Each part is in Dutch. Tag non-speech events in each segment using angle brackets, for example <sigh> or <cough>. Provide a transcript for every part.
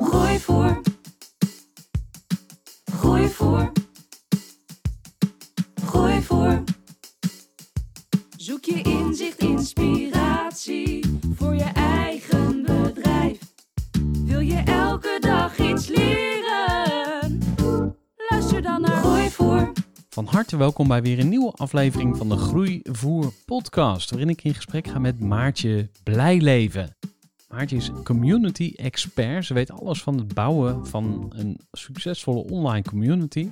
Groeivoer. Groeivoer. Groeivoer. Zoek je inzicht, inspiratie voor je eigen bedrijf. Wil je elke dag iets leren? Luister dan naar Groeivoer. Van harte welkom bij weer een nieuwe aflevering van de Groeivoer podcast, waarin ik in gesprek ga met Maartje Blijleven. Maartje is community expert. Ze weet alles van het bouwen van een succesvolle online community.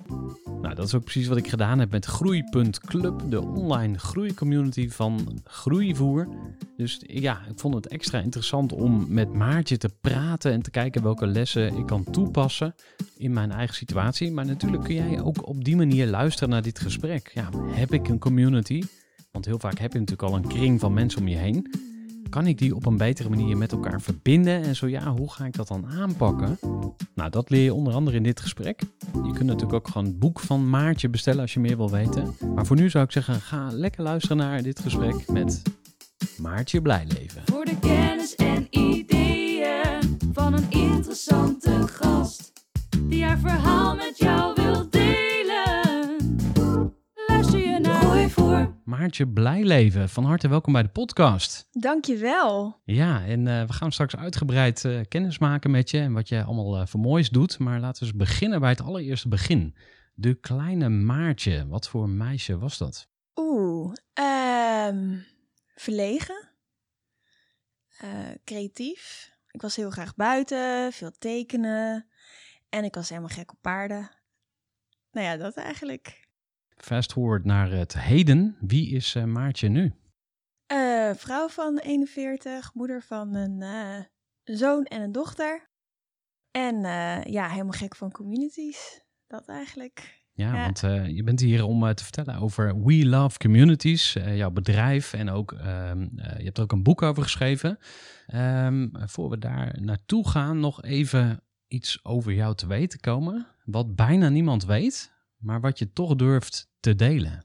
Nou, dat is ook precies wat ik gedaan heb met Groei.club, de online groeicommunity van Groeivoer. Dus ja, ik vond het extra interessant om met Maartje te praten en te kijken welke lessen ik kan toepassen in mijn eigen situatie. Maar natuurlijk kun jij ook op die manier luisteren naar dit gesprek. Ja, heb ik een community? Want heel vaak heb je natuurlijk al een kring van mensen om je heen. Kan ik die op een betere manier met elkaar verbinden? En zo ja, hoe ga ik dat dan aanpakken? Nou, dat leer je onder andere in dit gesprek. Je kunt natuurlijk ook gewoon het boek van Maartje bestellen als je meer wil weten. Maar voor nu zou ik zeggen, ga lekker luisteren naar dit gesprek met Maartje Blijleven. Voor de kennis en ideeën van een interessante gast. Die haar verhaal met jou Maartje Blijleven, van harte welkom bij de podcast. Dankjewel. Ja, en eh, we gaan straks uitgebreid eh, kennis maken met je en wat je allemaal eh, voor moois doet. Maar laten we eens beginnen bij het allereerste begin. De kleine Maartje, wat voor meisje was dat? Oeh, ehm, verlegen. Creatief. Ik was heel graag buiten, veel tekenen. En ik was helemaal gek op paarden. Nou ja, dat eigenlijk. Fast forward naar het heden. Wie is eh, Maartje nu? Eh, vrouw van 41, moeder van een eh, zoon en een dochter. En ja, helemaal gek van communities. Dat eigenlijk. Ja, Ja. want je bent hier om te vertellen over We Love Communities, jouw bedrijf. En ook, ehm, eh, je hebt er ook een boek over geschreven. Ehm, voor we daar naartoe gaan, nog even iets over jou te weten komen. Wat bijna niemand weet, maar wat je toch durft te delen.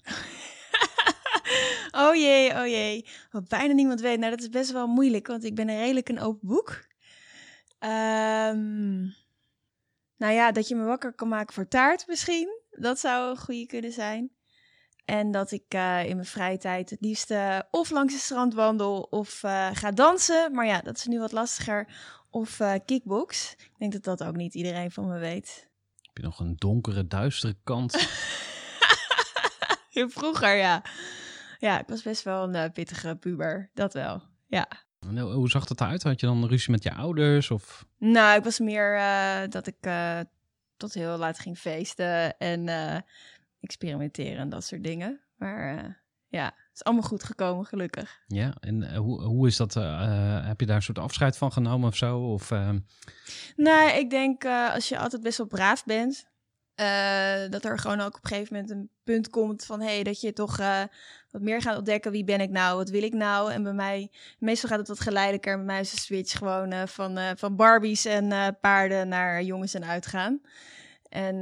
<laughs> oh jee, oh jee. Wat bijna niemand weet. Nou, dat is best wel moeilijk, want ik ben een redelijk een open boek. Ehm, nou ja, dat je me wakker kan maken voor taart misschien. Dat zou een goede kunnen zijn. En dat ik eh, in mijn vrije tijd het liefst eh, of langs het strand wandel of eh, ga dansen. Maar ja, dat is nu wat lastiger. Of kickbox. Ik denk dat dat ook niet iedereen van me weet. Heb je nog een donkere, duistere kant? <laughs> <laughs> Vroeger, ja. Ja, ik was best wel een eh, pittige puber. Dat wel, ja. En hoe- hoe zag dat eruit? Had je dan ruzie met je ouders? Of... Nou, ik was meer eh, dat ik eh, tot heel laat ging feesten en eh, experimenteren en dat soort dingen. Maar eh, ja, het is allemaal goed gekomen, gelukkig. Ja, en eh, hoe, hoe is dat? eh, eh, heb je daar een soort afscheid van genomen of zo? Of, eh, Nou, ik denk eh, als je altijd best wel braaf bent, eh, dat er gewoon ook op een gegeven moment een punt komt van hey, dat je toch eh, wat meer gaat ontdekken. Wie ben ik nou? Wat wil ik nou? En bij mij, meestal gaat het wat geleidelijker. Bij mij is switch gewoon eh, van, van Barbies en paarden naar jongens en uitgaan. En,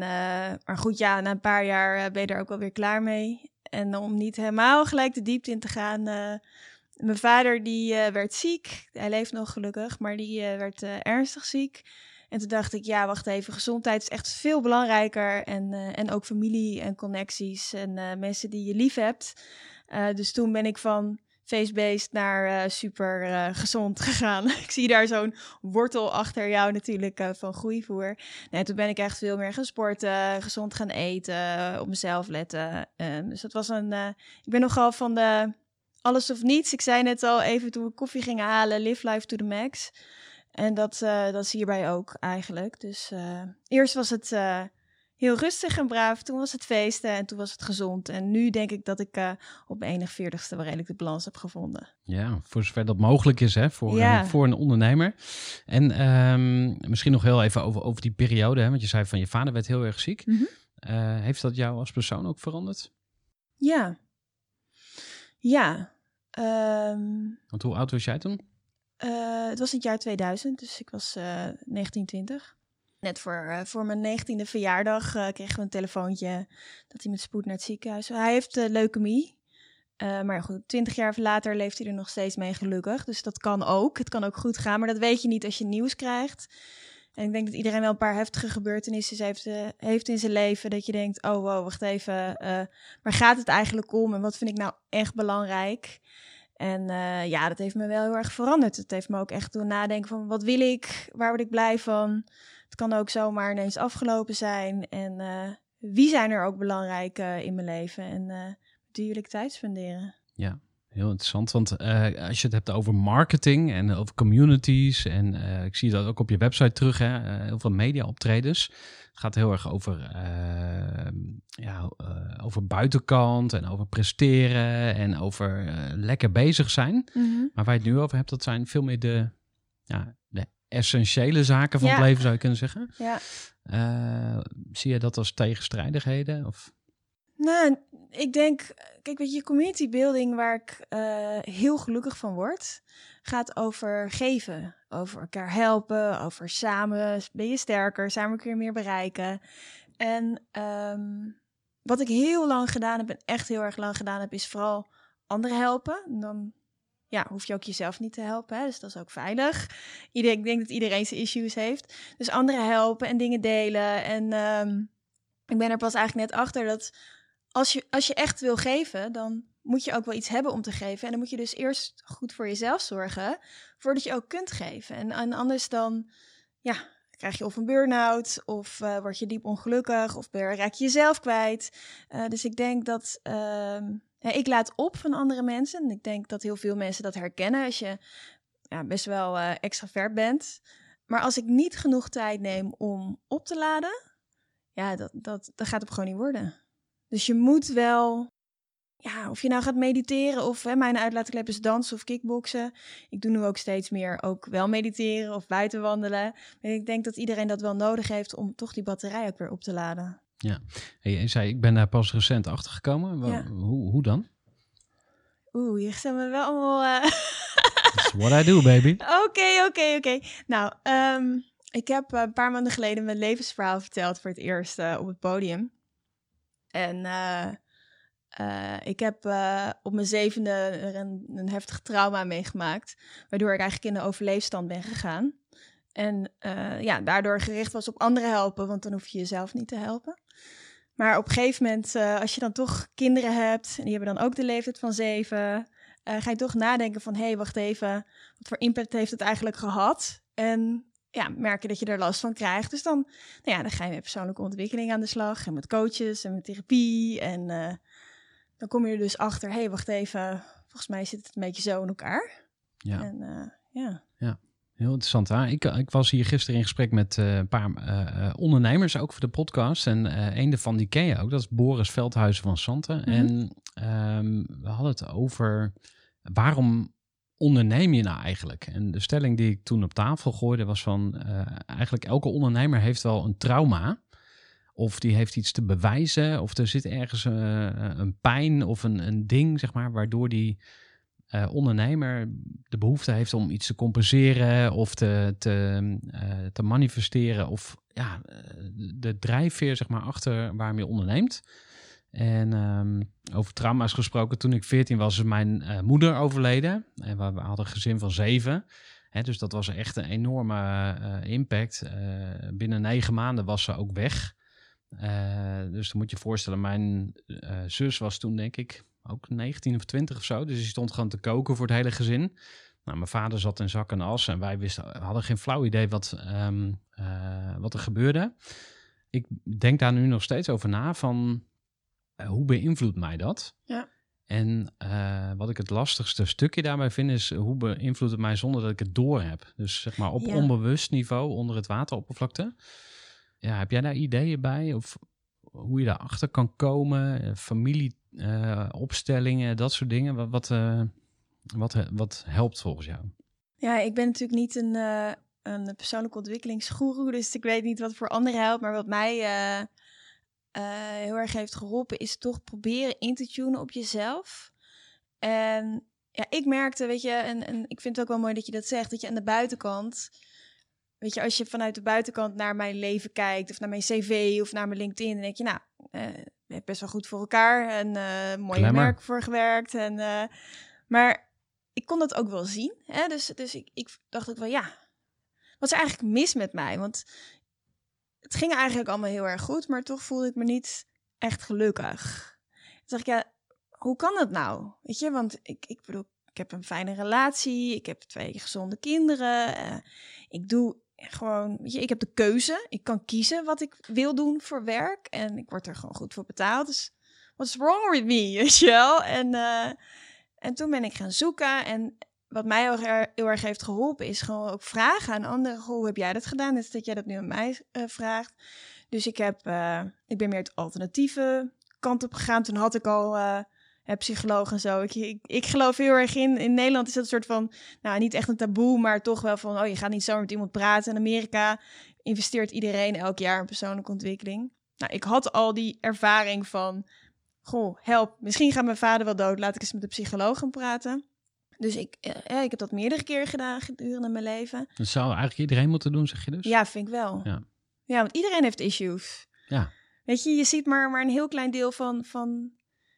maar goed, ja, na een paar jaar ben je er ook wel weer klaar mee. En om niet helemaal gelijk de diepte in te gaan. mijn vader die werd ziek. Hij leeft nog gelukkig, maar die werd ernstig ziek. En toen dacht ik, ja, wacht even, gezondheid is echt veel belangrijker. En, eh, en ook familie en connecties en eh, mensen die je lief hebt. Eh, dus toen ben ik van face-based naar super gezond <laughs> gegaan. ik zie daar zo'n wortel achter jou natuurlijk van groeivoer. Nee, toen ben ik echt veel meer gaan sporten, gezond gaan eten, op mezelf letten. Ehm, dus dat was een... ik ben nogal van de alles of niets. Ik zei net al even toen we koffie gingen halen, live life to the max. En dat, uh, dat is hierbij ook eigenlijk. Dus uh, eerst was het uh, heel rustig en braaf. Toen was het feesten en toen was het gezond. En nu denk ik dat ik op mijn 41ste wel redelijk de balans heb gevonden. Ja, voor zover dat mogelijk is hè, voor, ja. voor een ondernemer. En um, misschien nog heel even over, over die periode. Hè, want je zei van je vader werd heel erg ziek. Mm -hmm. heeft dat jou als persoon ook veranderd? Ja. Ja. Um, Want hoe oud was jij toen? Uh, het was in het jaar 2000, dus ik was uh, 1920. Net voor, uh, voor mijn 19e verjaardag kregen we een telefoontje dat hij met spoed naar het ziekenhuis. Hij heeft leukemie. maar goed, 20 jaar later leeft hij er nog steeds mee gelukkig. Dus dat kan ook. Het kan ook goed gaan, maar dat weet je niet als je nieuws krijgt. En ik denk dat iedereen wel een paar heftige gebeurtenissen heeft, uh, heeft in zijn leven. Dat je denkt, oh wow, wacht even. Uh, waar gaat het eigenlijk om? En wat vind ik nou echt belangrijk? En uh, ja, dat heeft me wel heel erg veranderd. Het heeft me ook echt doen nadenken van, wat wil ik? Waar word ik blij van? Het kan ook zomaar ineens afgelopen zijn. En wie zijn er ook belangrijk in mijn leven? En die wil ik tijd spenderen. Ja, Heel interessant, want uh, als je het hebt over marketing en over communities, en uh, ik zie dat ook op je website terug, hè, uh, heel veel media optredens. Het gaat heel erg over, ja, over buitenkant en over presteren en over lekker bezig zijn. Mm -hmm. Maar waar je het nu over hebt, dat zijn veel meer de, ja, de essentiële zaken van ja. het leven, zou je kunnen zeggen. Ja. zie je dat als tegenstrijdigheden? Of? Nou, ik denk, kijk, weet je, community building waar ik uh, heel gelukkig van word, gaat over geven, over elkaar helpen, over samen ben je sterker, samen kun je meer bereiken. En um, wat ik heel lang gedaan heb en echt heel erg lang gedaan heb, is vooral anderen helpen. En dan ja, hoef je ook jezelf niet te helpen. Hè? Dus dat is ook veilig. Ik denk dat iedereen zijn issues heeft. Dus anderen helpen en dingen delen. En um, ik ben er pas eigenlijk net achter dat als je, als je echt wil geven, dan moet je ook wel iets hebben om te geven. En dan moet je dus eerst goed voor jezelf zorgen, voordat je ook kunt geven. En, anders dan, ja, krijg je of een burn-out, of uh, word je diep ongelukkig, of raak je jezelf kwijt. Uh, dus ik denk dat, ja, ik laat op van andere mensen. En ik denk dat heel veel mensen dat herkennen als je ja, best wel extravert bent. Maar als ik niet genoeg tijd neem om op te laden, ja, dat, dat, dat gaat het gewoon niet worden. Dus je moet wel, ja, of je nou gaat mediteren of hè, mijn uitlaatklep is dansen of kickboksen. Ik doe nu ook steeds meer ook wel mediteren of buiten wandelen. En ik denk dat iedereen dat wel nodig heeft om toch die batterij ook weer op te laden. Ja, hey, je zei ik ben daar pas recent achter gekomen. Ja. Hoe, hoe dan? Oeh, je zijn we wel <laughs> allemaal. Uh... That's what I do, baby. Oké, oké, oké. Nou, um, ik heb een paar maanden geleden mijn levensverhaal verteld voor het eerst uh, op het podium. En uh, uh, ik heb uh, op mijn zevende een, een heftig trauma meegemaakt, waardoor ik eigenlijk in de overleefstand ben gegaan. En ja, daardoor gericht was op anderen helpen, want dan hoef je jezelf niet te helpen. Maar op een gegeven moment, als je dan toch kinderen hebt, en die hebben dan ook de leeftijd van zeven, ga je toch nadenken van, hé, hey, wacht even, wat voor impact heeft het eigenlijk gehad? En ja, merken dat je er last van krijgt. Dus dan, nou ja, dan ga je met persoonlijke ontwikkeling aan de slag. En met coaches en met therapie. En uh, dan kom je er dus achter, hé, hey, wacht even. Volgens mij zit het een beetje zo in elkaar. Ja. En, uh, ja. ja. Heel interessant. Hè? Ik, ik was hier gisteren in gesprek met uh, een paar uh, ondernemers, ook voor de podcast. En uh, een daarvan die ken je ook, dat is Boris Veldhuizen van Santen. Mm -hmm. En um, we hadden het over waarom onderneem je nou eigenlijk? En de stelling die ik toen op tafel gooide was van uh, eigenlijk elke ondernemer heeft wel een trauma. Of die heeft iets te bewijzen, of er zit ergens uh, een pijn of een, een ding, zeg maar, waardoor die ondernemer de behoefte heeft om iets te compenseren of te, te, te manifesteren. Of ja, de drijfveer, zeg maar, achter waarom je onderneemt. En um, over trauma's gesproken, toen ik 14 was, is mijn uh, moeder overleden. En we, hadden een gezin van zeven. Hè, dus dat was echt een enorme uh, impact. Uh, binnen negen maanden was ze ook weg. Eh, dus dan moet je je voorstellen, mijn eh, zus was toen denk ik ook 19 of 20 of zo. Dus die stond gewoon te koken voor het hele gezin. Nou, mijn vader zat in zak en as en wij wisten, hadden geen flauw idee wat, ehm, eh, wat er gebeurde. Ik denk daar nu nog steeds over na van eh, hoe beïnvloedt mij dat? Ja. En eh, wat ik het lastigste stukje daarbij vind is hoe beïnvloedt het mij zonder dat ik het door heb. Dus zeg maar op Ja. onbewust niveau onder het wateroppervlakte. Ja, heb jij daar ideeën bij? Of hoe je daarachter kan komen? Eh, Familieopstellingen, dat soort dingen. Wat, wat, eh, wat, wat helpt volgens jou? Ja, ik ben natuurlijk niet een, eh een persoonlijke ontwikkelingsgoeroe, dus ik weet niet wat voor anderen helpt. Maar wat mij eh, eh, heel erg heeft geholpen, is toch proberen in te tunen op jezelf. En ja, ik merkte, weet je, en, en ik vind het ook wel mooi dat je dat zegt, dat je aan de buitenkant, weet je, als je vanuit de buitenkant naar mijn leven kijkt, of naar mijn cv, of naar mijn LinkedIn, dan denk je, nou, eh hebt best wel goed voor elkaar en eh mooi merk voor gewerkt. En, eh, maar ik kon dat ook wel zien. Hè? Dus, dus ik, ik dacht ook wel, ja, wat is er eigenlijk mis met mij? Want het ging eigenlijk allemaal heel erg goed, maar toch voelde ik me niet echt gelukkig. Toen dacht ik, ja, hoe kan dat nou? Weet je, want ik, ik bedoel, ik heb een fijne relatie, ik heb twee gezonde kinderen, eh, ik doe gewoon, weet je, ik heb de keuze, ik kan kiezen wat ik wil doen voor werk en ik word er gewoon goed voor betaald. Dus what's wrong with me, <laughs> weet je wel? En, eh, en toen ben ik gaan zoeken en wat mij heel, erg- heel erg heeft geholpen is gewoon ook vragen aan anderen. Hoe heb jij dat gedaan? Als dat jij dat nu aan mij eh, vraagt. Dus ik, heb, eh, ik ben meer het alternatieve kant op gegaan. Toen had ik al eh, een psycholoog en zo. Ik, ik, ik geloof heel erg in. In Nederland is dat een soort van, nou niet echt een taboe, maar toch wel van, oh je gaat niet zomaar met iemand praten. In Amerika investeert iedereen elk jaar in persoonlijke ontwikkeling. Nou, ik had al die ervaring van, goh, help, misschien gaat mijn vader wel dood. Laat ik eens met de psycholoog gaan praten. Dus ik, eh, ik heb dat meerdere keren gedaan gedurende mijn leven. Dat zou eigenlijk iedereen moeten doen, zeg je dus? Ja, vind ik wel. Ja. Ja, want iedereen heeft issues. Ja. Weet je, je ziet maar, maar een heel klein deel van, van,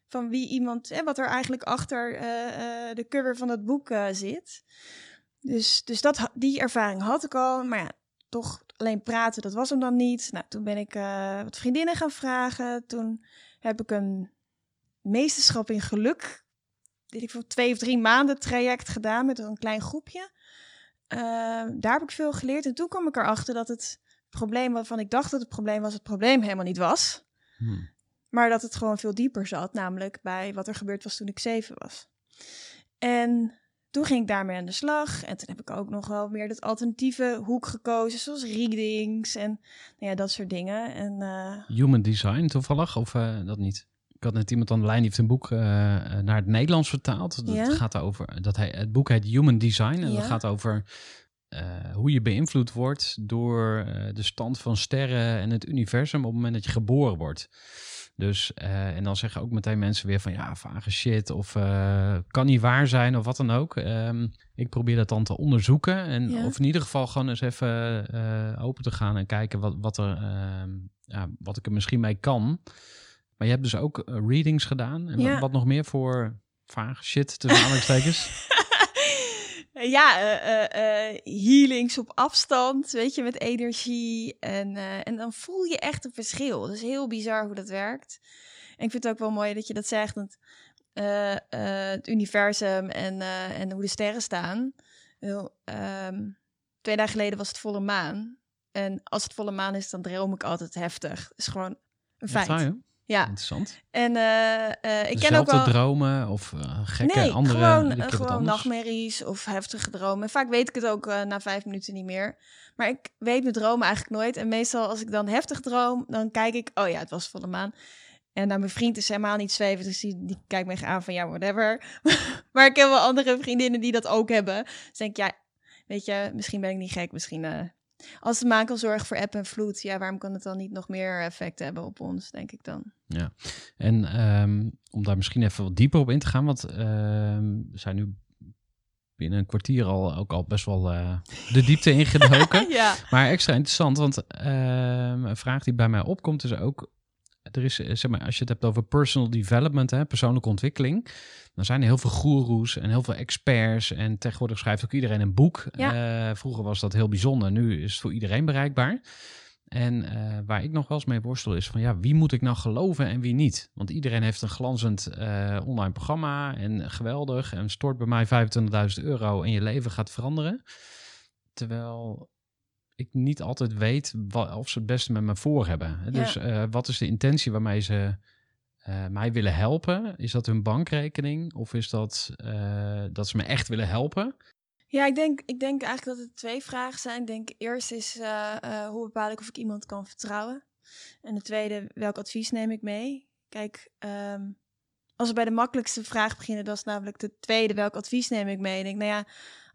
van wie iemand, hè, wat er eigenlijk achter eh, eh, de cover van het boek zit. Dus, dus dat, die ervaring had ik al. Maar ja, toch alleen praten, dat was hem dan niet. Nou, toen ben ik wat vriendinnen gaan vragen. Toen heb ik een meesterschap in geluk, weet ik voor twee of drie maanden traject gedaan met een klein groepje. Eh, daar heb ik veel geleerd. En toen kwam ik erachter dat het probleem waarvan ik dacht dat het probleem was, het probleem helemaal niet was. Hm. Maar dat het gewoon veel dieper zat, namelijk bij wat er gebeurd was toen ik zeven was. En toen ging ik daarmee aan de slag. En toen heb ik ook nog wel meer dat alternatieve hoek gekozen, zoals readings en nou ja, dat soort dingen. En eh, Human Design toevallig, of eh, dat niet? Ik had net iemand aan de lijn die heeft een boek eh, eh, naar het Nederlands vertaald. Dat Ja? gaat over, dat hij, het boek heet Human Design en dat gaat over eh, hoe je beïnvloed wordt door de stand van sterren en het universum op het moment dat je geboren wordt. Dus, en dan zeggen ook meteen mensen weer van ja, vage shit of kan niet waar zijn of wat dan ook. Ehm, ik probeer dat dan te onderzoeken en Ja. of in ieder geval gewoon eens even open te gaan en kijken wat, wat, er, ehm, ja, wat ik er misschien mee kan. Maar je hebt dus ook eh, readings gedaan en Ja. wat, wat nog meer voor vage shit tussen aanhalingstekens. <laughs> ja, eh, eh, healings op afstand, weet je, met energie. En, en dan voel je echt een verschil. Dat is heel bizar hoe dat werkt. En ik vind het ook wel mooi dat je dat zegt. Het universum en, en hoe de sterren staan. Ehm, twee dagen geleden was het volle maan. En als het volle maan is, dan droom ik altijd heftig. Dat is gewoon een feit. Ja, Interessant. en eh, eh, ik ken ook wel... dromen of eh, gekke Nee, andere... gewoon, gewoon nachtmerries of heftige dromen. En vaak weet ik het ook na vijf minuten niet meer. Maar ik weet mijn dromen eigenlijk nooit. En meestal als ik dan heftig droom, dan kijk ik... Oh ja, het was volle maan. En nou, mijn vriend is helemaal niet zweven, dus die, die kijkt me aan van ja, whatever. <laughs> maar ik heb wel andere vriendinnen die dat ook hebben. Dus denk ik, ja, weet je, misschien ben ik niet gek. Misschien als de maan kan zorgen voor eb en vloed, ja, waarom kan het dan niet nog meer effect hebben op ons, denk ik dan. En ehm, om daar misschien even wat dieper op in te gaan, want ehm, we zijn nu binnen een kwartier al ook al best wel eh, de diepte <laughs> ingedoken. ja. Maar extra interessant, want ehm, een vraag die bij mij opkomt is ook, er is, eh, zeg maar, als je het hebt over personal development, hè, persoonlijke ontwikkeling, dan zijn er heel veel goeroes en heel veel experts en tegenwoordig schrijft ook iedereen een boek. Ja. Eh, vroeger was dat heel bijzonder, nu is het voor iedereen bereikbaar. En eh, waar ik nog wel eens mee worstel is van ja, wie moet ik nou geloven en wie niet? Want iedereen heeft een glanzend online programma en geweldig en stort bij mij 25.000 euro en je leven gaat veranderen. Terwijl ik niet altijd weet wa- of ze het beste met me voor hebben. Dus eh, wat is de intentie waarmee ze eh, mij willen helpen? Is dat hun bankrekening of is dat eh, dat ze me echt willen helpen? Ja, ik denk, ik denk eigenlijk dat het twee vragen zijn. Ik denk eerst is hoe bepaal ik of ik iemand kan vertrouwen? En de tweede, welk advies neem ik mee? Kijk, ehm, als we bij de makkelijkste vraag beginnen, dat is namelijk de tweede, welk advies neem ik mee? Ik denk, nou ja,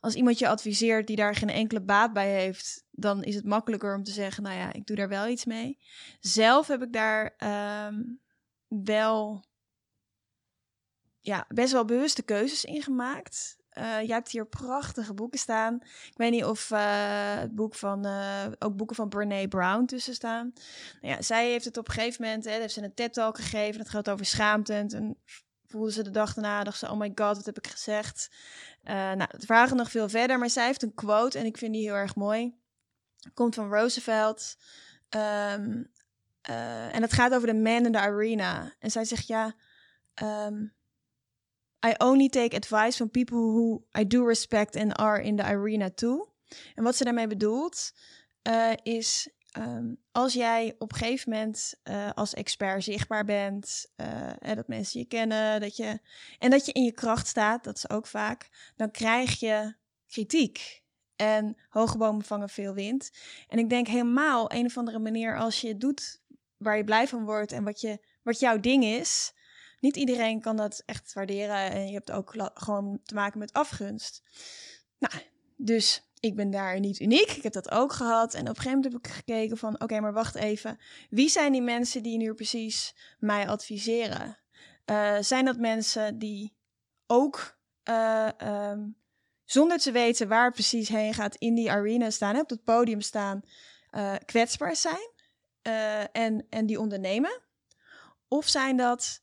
als iemand je adviseert die daar geen enkele baat bij heeft, dan is het makkelijker om te zeggen, nou ja, ik doe daar wel iets mee. Zelf heb ik daar ehm, wel ja, best wel bewuste keuzes in gemaakt. Eh, jij hebt hier prachtige boeken staan. Ik weet niet of eh, het boek van, eh, ook boeken van Brene Brown tussen staan. Nou ja, zij heeft het op een gegeven moment, hè, heeft ze een TED-talk gegeven. Dat gaat over schaamte. En voelde ze de dag daarna, dacht ze, oh my god, wat heb ik gezegd? Eh nou, het vragen nog veel verder, maar zij heeft een quote en ik vind die heel erg mooi. Komt van Roosevelt. Ehm, eh, en het gaat over de man in the arena. En zij zegt, ja... ehm, I only take advice from people who I do respect and are in the arena too. En wat ze daarmee bedoelt, eh, is ehm, als jij op een gegeven moment eh, als expert zichtbaar bent, eh, en dat mensen je kennen, dat je, en dat je in je kracht staat, dat is ook vaak, dan krijg je kritiek. En hoge bomen vangen veel wind. En ik denk helemaal een of andere manier als je doet waar je blij van wordt en wat, je, wat jouw ding is, niet iedereen kan dat echt waarderen. En je hebt ook gewoon te maken met afgunst. Nou, dus ik ben daar niet uniek. Ik heb dat ook gehad. En op een gegeven moment heb ik gekeken van... oké, maar wacht even. Wie zijn die mensen die nu precies mij adviseren? Eh, zijn dat mensen die ook... eh, ehm, zonder te weten waar precies heen gaat... in die arena staan, op het podium staan... eh, kwetsbaar zijn en, en die ondernemen? Of zijn dat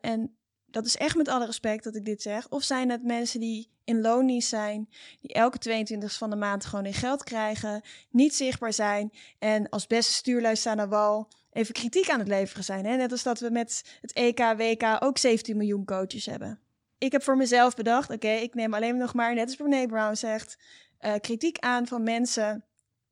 en dat is echt met alle respect dat ik dit zeg. Of zijn het mensen die in loondienst zijn, die elke 22 van de maand gewoon in geld krijgen, niet zichtbaar zijn en als beste stuurlui staan aan wal even kritiek aan het leveren zijn. Hè? Net als dat we met het EK, WK ook 17 miljoen coaches hebben. Ik heb voor mezelf bedacht, oké, ik neem alleen nog maar, net als Brene Brown zegt, eh, kritiek aan van mensen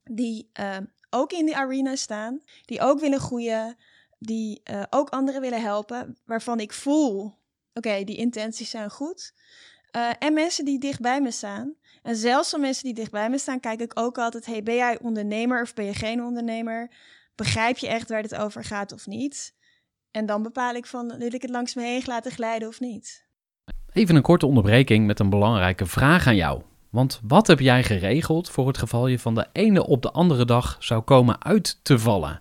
die eh, ook in die arena staan, die ook willen groeien, die eh, ook anderen willen helpen, waarvan ik voel, oké, die intenties zijn goed. Eh, en mensen die dicht bij me staan. En zelfs van mensen die dicht bij me staan, kijk ik ook altijd, hey, ben jij ondernemer of ben je geen ondernemer? Begrijp je echt waar het over gaat of niet? En dan bepaal ik van, wil ik het langs me heen laten glijden of niet? Even een korte onderbreking met een belangrijke vraag aan jou. Want wat heb jij geregeld voor het geval je van de ene op de andere dag zou komen uit te vallen?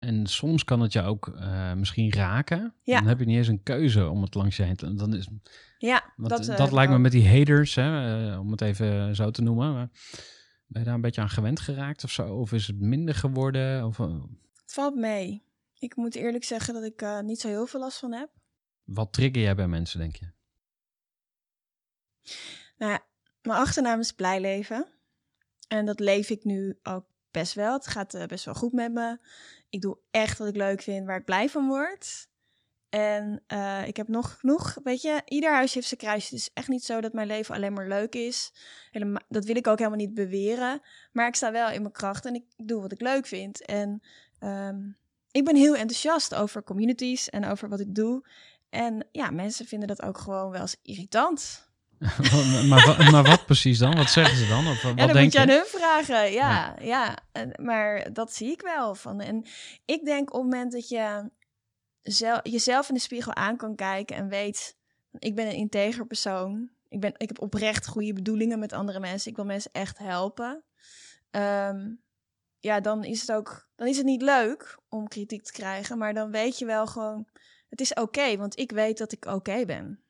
En soms kan het je ook eh, misschien raken. Ja. Dan heb je niet eens een keuze om het langs je heen te... Dan is, Ja, want dat, dat, eh, lijkt me met die haters, hè, eh, om het even zo te noemen. Maar ben je daar een beetje aan gewend geraakt of zo? Of is het minder geworden? Of, eh, Het valt mee. Ik moet eerlijk zeggen dat ik eh, niet zo heel veel last van heb. wat trigger jij bij mensen, denk je? Nou mijn achternaam is Blijleven. En dat leef ik nu ook best wel. Het gaat eh, best wel goed met me. Ik doe echt wat ik leuk vind, waar ik blij van word. En eh, ik heb nog genoeg, weet je, ieder huisje heeft zijn kruisje. Het is echt niet zo dat mijn leven alleen maar leuk is. Dat wil ik ook helemaal niet beweren. Maar ik sta wel in mijn kracht en ik doe wat ik leuk vind. En ehm, ik ben heel enthousiast over communities en over wat ik doe. En ja, mensen vinden dat ook gewoon wel eens irritant. <laughs> maar, maar wat precies dan? Wat zeggen ze dan? Of wat Ja, dan denk moet je aan hun vragen. Ja, ja. Maar dat zie ik wel. Van. En ik denk op het moment dat je zel- jezelf in de spiegel aan kan kijken en weet, ik ben een integer persoon. Ik, ben, ik heb oprecht goede bedoelingen met andere mensen. Ik wil mensen echt helpen. Ehm, ja, dan is het ook, dan is het niet leuk om kritiek te krijgen, maar dan weet je wel gewoon, het is oké, want ik weet dat ik oké ben.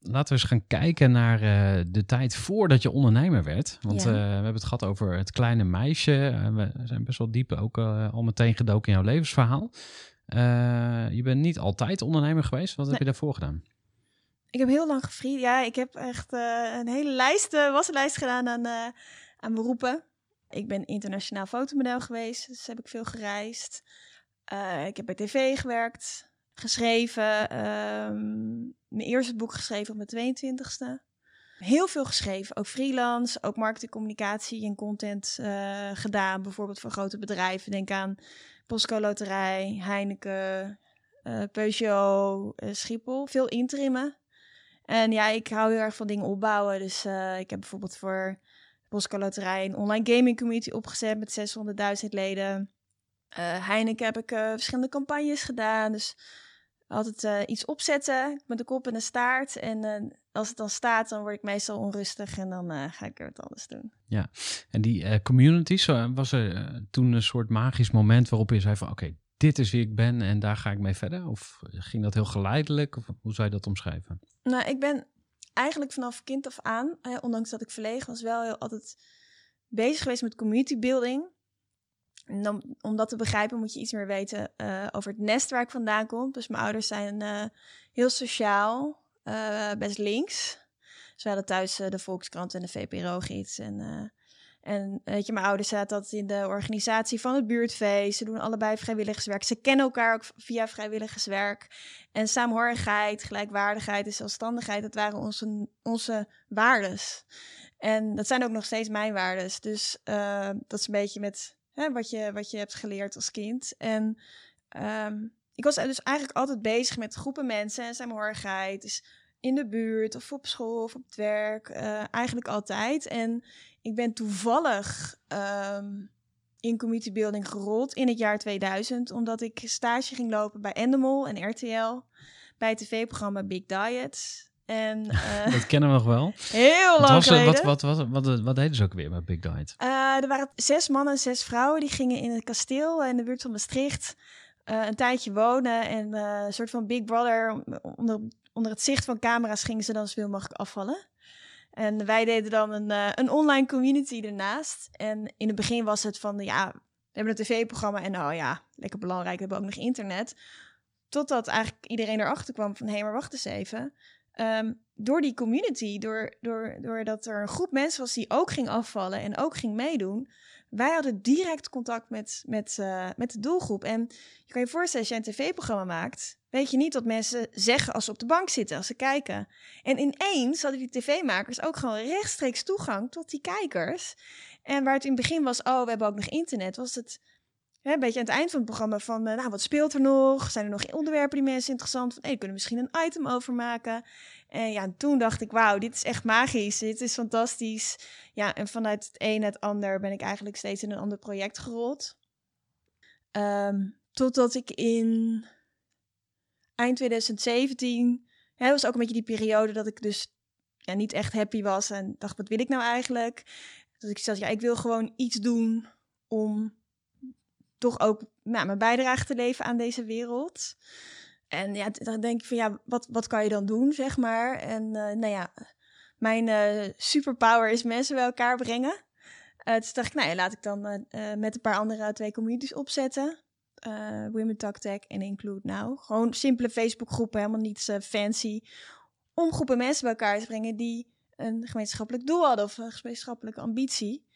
Laten we eens gaan kijken naar eh, de tijd voordat je ondernemer werd. Want Ja. eh, we hebben het gehad over het kleine meisje. Eh, we zijn best wel diep ook al meteen gedoken in jouw levensverhaal. Je bent niet altijd ondernemer geweest. Wat heb je daarvoor gedaan? Ik heb heel lang gevriend. Ja, ik heb echt een hele lijst, eh wassenlijst gedaan aan, aan beroepen. Ik ben internationaal fotomodel geweest, dus heb ik veel gereisd. Ik heb bij tv gewerkt, geschreven. ehm, mijn eerste boek geschreven op mijn 22e. Heel veel geschreven, ook freelance, ook marketing, communicatie en content eh, gedaan. Bijvoorbeeld voor grote bedrijven. Denk aan Postco Loterij, Heineken, eh, Peugeot, eh, Schiphol. Veel interimmen. En ja, ik hou heel erg van dingen opbouwen. Dus ik heb bijvoorbeeld voor Postco Loterij een online gaming community opgezet met 600.000 leden. Heineken heb ik verschillende campagnes gedaan. Dus altijd eh, iets opzetten met de kop en de staart. En eh, als het dan staat, dan word ik meestal onrustig en dan eh, ga ik er wat anders doen. En die communities, was er toen een soort magisch moment waarop je zei van oké, dit is wie ik ben en daar ga ik mee verder? Of ging dat heel geleidelijk? Of hoe zou je dat omschrijven? Nou, ik ben eigenlijk vanaf kind af aan, eh, ondanks dat ik verlegen was, wel heel altijd bezig geweest met community building. Om dat te begrijpen moet je iets meer weten eh, over het nest waar ik vandaan kom. Dus mijn ouders zijn eh, heel sociaal, eh, best links. Ze hadden thuis de Volkskrant en de VPRO-gids. En, en weet je, mijn ouders zaten in de organisatie van het buurtfeest. Ze doen allebei vrijwilligerswerk. Ze kennen elkaar ook via vrijwilligerswerk. En saamhorigheid, gelijkwaardigheid en zelfstandigheid, dat waren onze, onze waardes. En dat zijn ook nog steeds mijn waardes. Dus dat is een beetje met wat, je, wat je hebt geleerd als kind. En ehm, ik was dus eigenlijk altijd bezig met groepen mensen en saamhorigheid. Dus in de buurt of op school of op het werk. eh, eigenlijk altijd. En ik ben toevallig ehm, in community building gerold in het jaar 2000. Omdat ik stage ging lopen bij Endemol en RTL. Bij het tv-programma Big Diet. En <laughs> eh, Dat kennen we nog wel. heel lang was, geleden. wat, wat, wat, wat, wat deden ze ook weer bij Big Diet? Eh, er waren zes mannen en zes vrouwen die gingen in het kasteel in de buurt van Maastricht eh, een tijdje wonen. En een soort van Big Brother, onder, onder het zicht van camera's gingen ze dan zoveel mogelijk afvallen. En wij deden dan een, een online community ernaast. En in het begin was het van, ja, we hebben een tv-programma en oh ja, lekker belangrijk, we hebben ook nog internet. Totdat eigenlijk iedereen erachter kwam van, hé, hey, maar wacht eens even. Ehm, door die community, door, door, doordat er een groep mensen was die ook ging afvallen en ook ging meedoen, wij hadden direct contact met, met, eh, met de doelgroep. En je kan je voorstellen, als je een tv-programma maakt, weet je niet wat mensen zeggen als ze op de bank zitten, als ze kijken. En ineens hadden die tv-makers ook gewoon rechtstreeks toegang tot die kijkers. En waar het in het begin was, oh, we hebben ook nog internet, was het een beetje aan het eind van het programma van, eh, nou, wat speelt er nog? Zijn er nog onderwerpen die mensen interessant vinden? Hey, kunnen misschien een item over maken? En ja, toen dacht ik, wauw, dit is echt magisch. Dit is fantastisch. Ja, en vanuit het een naar het ander ben ik eigenlijk steeds in een ander project gerold. Ehm, totdat ik in eind 2017, hè, dat was ook een beetje die periode dat ik dus ja, niet echt happy was en dacht, wat wil ik nou eigenlijk? Dat ik zei, ja, ik wil gewoon iets doen om toch ook nou, mijn bijdrage te leveren aan deze wereld. En ja, dan denk ik van ja, wat, wat kan je dan doen, zeg maar? En eh, nou ja, mijn eh, superpower is mensen bij elkaar brengen. Eh dus dacht ik, nou ja, laat ik dan met een paar andere twee communities opzetten. Women Talk Tech en Include Now. Gewoon simpele Facebookgroepen, helemaal niet eh, fancy. Om groepen mensen bij elkaar te brengen die een gemeenschappelijk doel hadden of een gemeenschappelijke ambitie.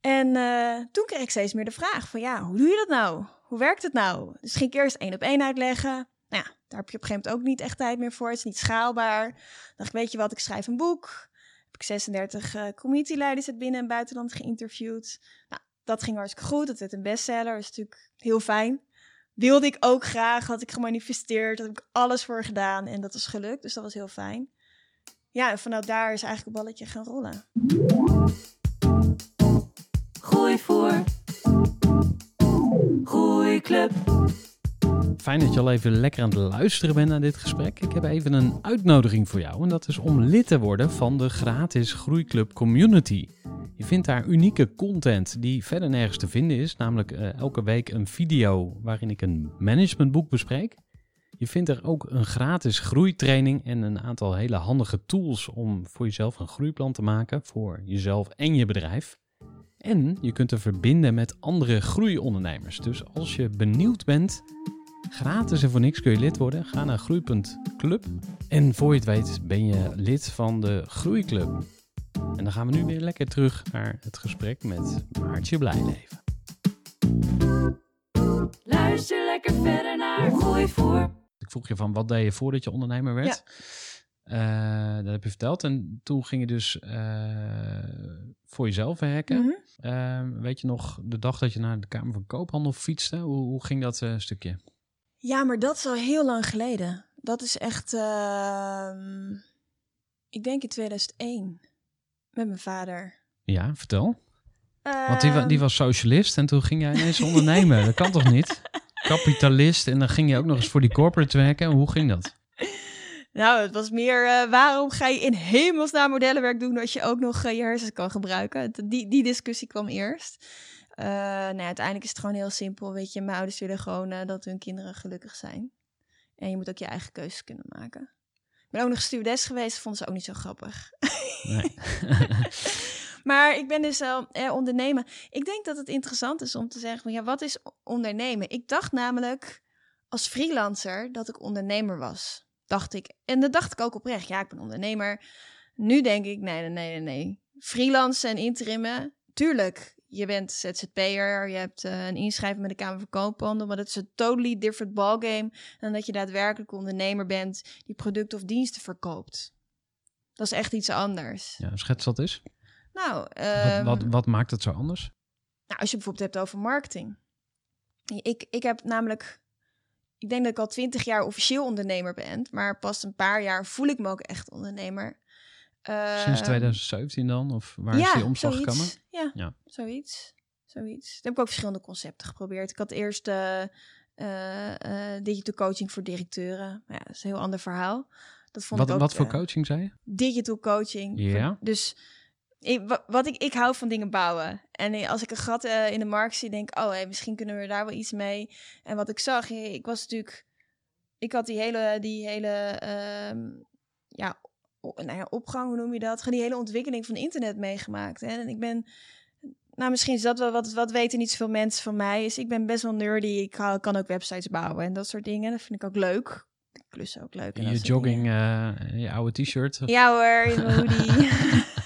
En eh, toen kreeg ik steeds meer de vraag van ja, hoe doe je dat nou? Hoe werkt het nou? Dus ging ik eerst één op één uitleggen. Nou ja, daar heb je op een gegeven moment ook niet echt tijd meer voor. Het is niet schaalbaar. Dan dacht ik, weet je wat, ik schrijf een boek. Heb ik 36 eh community leiders uit binnen- en buitenland geïnterviewd. Nou, dat ging hartstikke goed. Dat werd een bestseller. Dat is natuurlijk heel fijn. Wilde ik ook graag, had ik gemanifesteerd. Daar heb ik alles voor gedaan en dat is gelukt. Dus dat was heel fijn. ja, en vanuit daar is eigenlijk het balletje gaan rollen. Voor. Groeiclub. Fijn dat je al even lekker aan het luisteren bent naar dit gesprek. Ik heb even een uitnodiging voor jou en dat is om lid te worden van de gratis Groeiclub Community. Je vindt daar unieke content die verder nergens te vinden is, namelijk eh, elke week een video waarin ik een managementboek bespreek. Je vindt er ook een gratis groeitraining en een aantal hele handige tools om voor jezelf een groeiplan te maken voor jezelf en je bedrijf. En je kunt er verbinden met andere groeiondernemers. Dus als je benieuwd bent, gratis en voor niks kun je lid worden. Ga naar groei.club. En voor je het weet ben je lid van de Groeiclub. En dan gaan we nu weer lekker terug naar het gesprek met Maartje Blijleven. Luister lekker verder naar Gooi voor. Ik vroeg je van wat deed je voordat je ondernemer werd? Eh, dat heb je verteld. En toen ging je dus eh, voor jezelf werken. Mhm. Eh, weet je nog de dag dat je naar de Kamer van Koophandel fietste? Hoe, hoe ging dat eh, stukje? Ja, maar dat is al heel lang geleden. Dat is echt, ehm, ik denk in 2001, met mijn vader. Ja, vertel. Want die, die Ehm, was socialist en toen ging jij ineens <laughs> ondernemen. Dat kan toch niet? Kapitalist en dan ging je ook nog eens voor die corporate werken. Hoe ging dat? Nou, het was meer, eh, waarom ga je in hemelsnaam modellenwerk doen als je ook nog eh, je hersens kan gebruiken? Die, die discussie kwam eerst. Eh nou, uiteindelijk is het gewoon heel simpel. Weet je, mijn ouders willen gewoon dat hun kinderen gelukkig zijn. En je moet ook je eigen keuzes kunnen maken. Ik ben ook nog stewardess geweest, vonden ze ook niet zo grappig. Nee. <laughs> Maar ik ben dus wel eh, ondernemen. Ik denk dat het interessant is om te zeggen, van, ja, wat is ondernemen? Ik dacht namelijk als freelancer dat ik ondernemer was. Dacht ik. En dat dacht ik ook oprecht. Ja, ik ben ondernemer. Nu denk ik, nee, nee, nee, nee. Freelancen en interimmen, tuurlijk. Je bent ZZP'er, je hebt eh, een inschrijving met de Kamer van Koophandel, maar dat is een totally different ballgame dan dat je daadwerkelijk ondernemer bent die producten of diensten verkoopt. Dat is echt iets anders. Ja, schets dat eens. Nou, Wat, ehm, wat, wat maakt het zo anders? nou, als je bijvoorbeeld hebt over marketing. Ik, ik heb namelijk, ik denk dat ik al twintig jaar officieel ondernemer ben, maar pas een paar jaar voel ik me ook echt ondernemer. Sinds Ehm, 2017 dan? Of waar is die omslag zoiets. gekomen? Ja, Ja. zoiets. zoiets. Toen heb ik ook verschillende concepten geprobeerd. Ik had eerst eh, digital coaching voor directeuren. Maar ja, dat is een heel ander verhaal. Dat vond Wat, ik ook, wat voor eh, coaching zei je? digital coaching. Ja. Dus ik, wa- wat ik, ik hou van dingen bouwen. En als ik een gat eh, in de markt zie, denk ik, oh, hey, misschien kunnen we daar wel iets mee. En wat ik zag, ik was natuurlijk, ik had die hele, die hele, ehm, ja, nou ja, opgang, hoe noem je dat? Die hele ontwikkeling van internet meegemaakt. Hè? En ik ben, nou, misschien is dat wel wat, wat weten niet zoveel mensen van mij. Is ik ben best wel nerdy. Ik hou- kan ook websites bouwen en dat soort dingen. Dat vind ik ook leuk. Ik klus ook leuk. en Je jogging, eh, je oude t-shirt, Ja hoor, in mijn hoodie. <laughs> <laughs>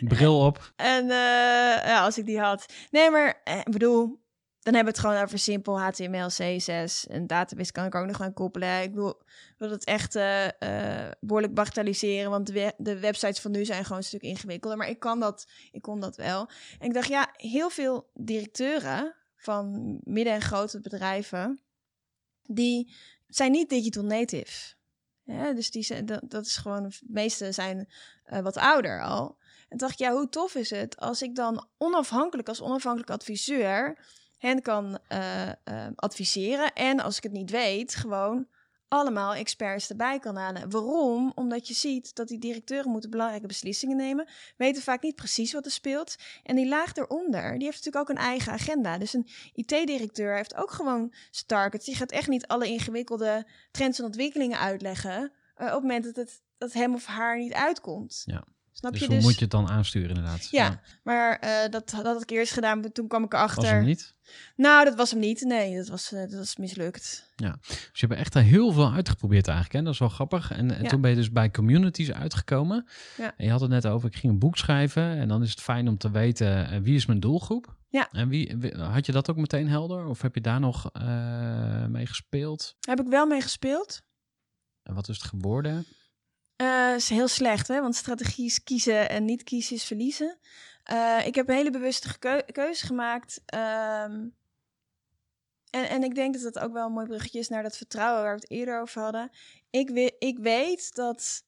bril op. En eh, ja, als ik die had. Nee, maar eh, ik bedoel, dan hebben we het gewoon over simpel HTML, CSS. Een database kan ik ook nog aan koppelen. Ik ik wil het echt eh, eh, behoorlijk bagatelliseren. Want de, de websites van nu zijn gewoon een stuk ingewikkelder. Maar ik kan dat, ik kon dat wel. En ik dacht, ja, heel veel directeuren van midden- en grote bedrijven... die zijn niet digital native. Dus die zijn, dat, dat is gewoon... De meeste zijn wat ouder al. En dacht ik, ja, hoe tof is het als ik dan onafhankelijk, als onafhankelijk adviseur, hen kan eh, eh, adviseren. En als ik het niet weet, gewoon allemaal experts erbij kan halen. Waarom? Omdat je ziet dat die directeuren moeten belangrijke beslissingen nemen, weten vaak niet precies wat er speelt. En die laag eronder, die heeft natuurlijk ook een eigen agenda. Dus een IT-directeur heeft ook gewoon zijn targets. Die gaat echt niet alle ingewikkelde trends en ontwikkelingen uitleggen eh, op het moment dat het dat hem of haar niet uitkomt. Ja. Snap Dus je hoe dus? moet je het dan aansturen inderdaad? Ja, maar eh, dat, dat had ik eerst gedaan. maar Toen kwam ik erachter. Was hem niet? Nou, dat was hem niet. Nee, dat was, eh, dat was mislukt. Dus je hebt echt heel veel uitgeprobeerd eigenlijk. Hè? Dat is wel grappig. En, en Ja. toen ben je dus bij communities uitgekomen. Ja. En je had het net over, ik ging een boek schrijven. En dan is het fijn om te weten, eh, wie is mijn doelgroep? Ja. En wie, had je dat ook meteen helder? Of heb je daar nog eh, mee gespeeld? Heb ik wel mee gespeeld. En wat is het geworden? Eh is heel slecht, hè? Want strategie is kiezen en niet kiezen is verliezen. Eh, ik heb een hele bewuste keuze gemaakt. ehm, en, en ik denk dat dat ook wel een mooi bruggetje is naar dat vertrouwen waar we het eerder over hadden. Ik, we, ik weet dat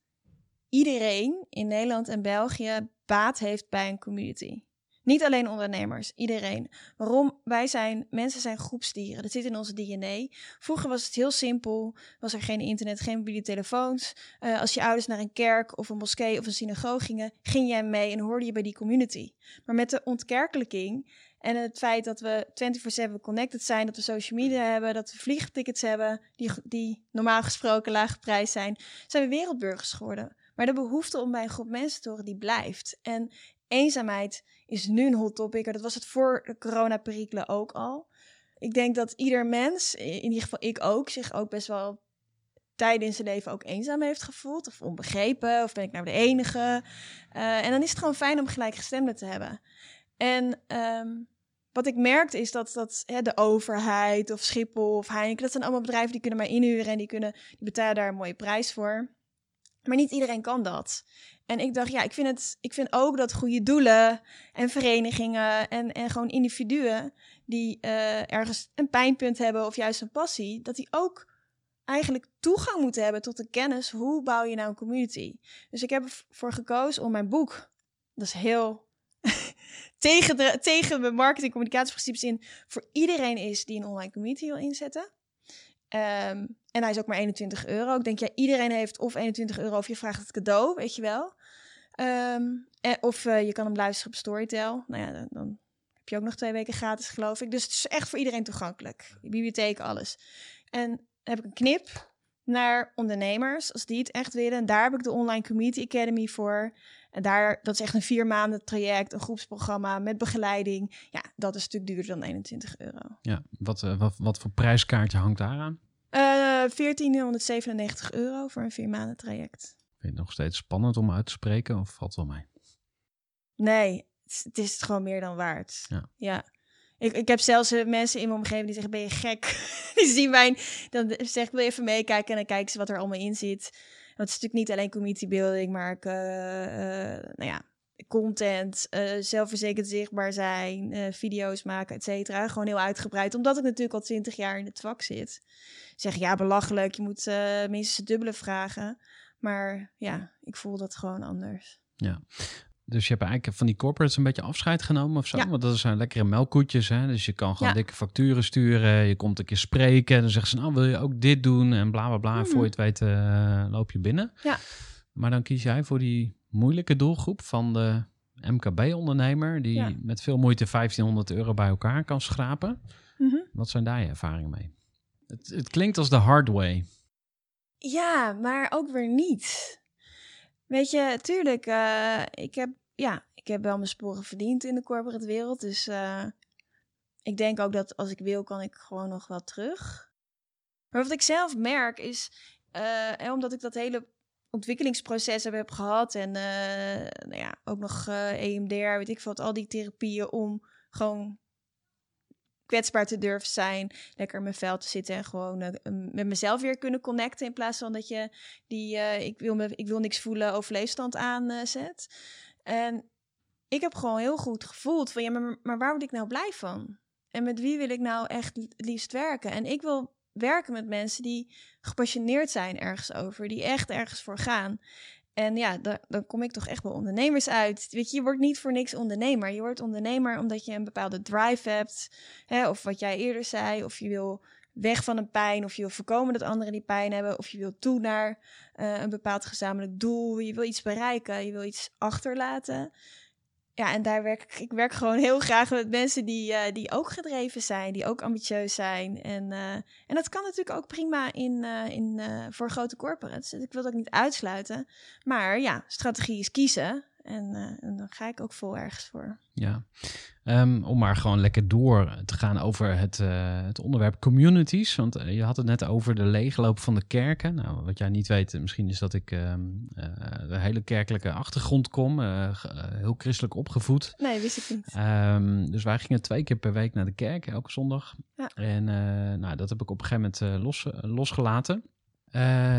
iedereen in Nederland en België baat heeft bij een community. Niet alleen ondernemers, iedereen. Waarom? Wij zijn, mensen zijn groepsdieren. Dat zit in onze DNA. Vroeger was het heel simpel. Was er geen internet, geen mobiele telefoons. Uh, als je ouders naar een kerk of een moskee of een synagoog gingen, ging jij mee en hoorde je bij die community. Maar met de ontkerkelijking en het feit dat we 24/7 connected zijn, dat we social media hebben, dat we vliegtickets hebben die, die normaal gesproken lage prijs zijn, zijn we wereldburgers geworden. Maar de behoefte om bij een groep mensen te horen, die blijft. En eenzaamheid is nu een hot topic. Dat was het voor de coronaperikelen ook al. Ik denk dat ieder mens, in ieder geval ik ook, zich ook best wel tijden in zijn leven ook eenzaam heeft gevoeld. Of onbegrepen, of ben ik nou de enige. Uh, en dan is het gewoon fijn om gelijkgestemden te hebben. En um, wat ik merkte is dat, dat hè, de overheid of Schiphol of Heineken... dat zijn allemaal bedrijven die kunnen mij inhuren... en die, kunnen, die betalen daar een mooie prijs voor. Maar niet iedereen kan dat. En ik dacht, ja, ik vind, het, ik vind ook dat goede doelen en verenigingen en, en gewoon individuen die uh, ergens een pijnpunt hebben of juist een passie, dat die ook eigenlijk toegang moeten hebben tot de kennis. Hoe bouw je nou een community? Dus ik heb ervoor gekozen om mijn boek, dat is heel <laughs> tegen, de, tegen mijn marketing communicatieprincipes in, voor iedereen is die een online community wil inzetten. Um, en hij is ook maar 21 euro. Ik denk, ja, iedereen heeft of 21 euro of je vraagt het cadeau, weet je wel. Um, of uh, je kan hem luisteren op Storytel. Nou ja, dan, dan, heb je ook nog twee weken gratis, geloof ik. Dus het is echt voor iedereen toegankelijk. bibliotheek, alles. En heb ik een knip naar ondernemers, als die het echt willen. En daar heb ik de Online Community Academy voor. En daar, dat is echt een vier maanden traject, een groepsprogramma met begeleiding. Ja, dat is natuurlijk duurder dan 21 euro. Ja, wat, uh, wat, wat voor prijskaartje hangt daaraan? Uh, eh, 1497 euro voor een vier maanden traject. Vind je het nog steeds spannend om uit te spreken of valt wel mee? Nee, het is, het gewoon meer dan waard. Ja. ja. Ik, ik heb zelfs uh, mensen in mijn omgeving die zeggen, ben je gek? <laughs> die zien mij, dan zeg ik, wil je even meekijken? En dan kijken ze wat er allemaal in zit. Dat is natuurlijk niet alleen community building, maar ik, uh, nou ja, content, uh, zelfverzekerd zichtbaar zijn, uh, video's maken, et cetera. Gewoon heel uitgebreid, omdat ik natuurlijk al twintig jaar in het vak zit. Zeg ja, belachelijk, je moet uh, minstens het dubbele vragen. Maar ja, ik voel dat gewoon anders. Ja. Dus je hebt eigenlijk van die corporates een beetje afscheid genomen of zo? Want dat zijn lekkere melkkoetjes, hè? Dus je kan gewoon dikke facturen sturen. Je komt een keer spreken en dan zeggen ze... nou, wil je ook dit doen? En bla, bla, bla. Mm Voor je het weet loop je binnen. Ja. Maar dan kies jij voor die moeilijke doelgroep van de MKB-ondernemer, die met veel moeite 1500 euro bij elkaar kan schrapen. Mm Wat zijn daar je ervaringen mee? Het, het, klinkt als de hard way. Ja, maar ook weer niet. Weet je, tuurlijk, uh, ik, heb, ja, ik heb wel mijn sporen verdiend in de corporate wereld. Dus uh, ik denk ook dat als ik wil, kan ik gewoon nog wel terug. Maar wat ik zelf merk is, uh, omdat ik dat hele ontwikkelingsprocessen heb gehad. En uh, nou ja, ook nog uh, eh, EMDR, weet ik veel, al die therapieën om gewoon kwetsbaar te durven zijn, lekker in mijn vel te zitten en gewoon uh, met mezelf weer kunnen connecten in plaats van dat je die ik wil me ik wil niks voelen overleefstand aanzet. en ik heb gewoon heel goed gevoeld van ja, maar, maar waar word ik nou blij van? En met wie wil ik nou echt liefst werken? En ik wil werken met mensen die gepassioneerd zijn ergens over, die echt ergens voor gaan. En ja, dan, dan kom ik toch echt wel ondernemers uit. Weet je, je wordt niet voor niks ondernemer. Je wordt ondernemer omdat je een bepaalde drive hebt. Hè, of wat jij eerder zei, of je wil weg van een pijn, of je wil voorkomen dat anderen die pijn hebben, of je wil toe naar uh, een bepaald gezamenlijk doel. Je wil iets bereiken, je wil iets achterlaten ja, en daar werk ik, ik werk gewoon heel graag met mensen die, uh, die ook gedreven zijn, die ook ambitieus zijn. En, uh, en dat kan natuurlijk ook prima in, uh, in, voor grote corporates. Ik wil dat niet uitsluiten. Maar ja, strategie is kiezen. En, en dan ga ik ook vol ergens voor. Ja, um, om maar gewoon lekker door te gaan over het, uh, het onderwerp communities. Want uh, je had het net over de leegloop van de kerken. Nou, wat jij niet weet, misschien is dat ik uh, een hele kerkelijke achtergrond kom. heel christelijk opgevoed. Nee, wist ik niet. Um, dus wij gingen twee keer per week naar de kerk, elke zondag. Ja. En nou, dat heb ik op een gegeven moment los, losgelaten.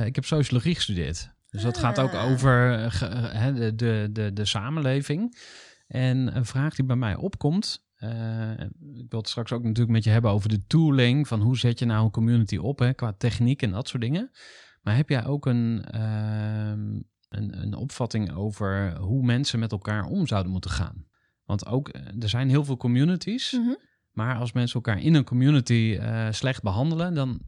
ik heb sociologie gestudeerd. Dus dat gaat ook ah. over de, de, de, de samenleving. En een vraag die bij mij opkomt, uh, ik wil het straks ook natuurlijk met je hebben over de tooling, van hoe zet je nou een community op hè, qua techniek en dat soort dingen. Maar heb jij ook een, uh, een, een opvatting over hoe mensen met elkaar om zouden moeten gaan. Want ook, eh, er zijn heel veel communities, Mhm. maar als mensen elkaar in een community eh, slecht behandelen, dan,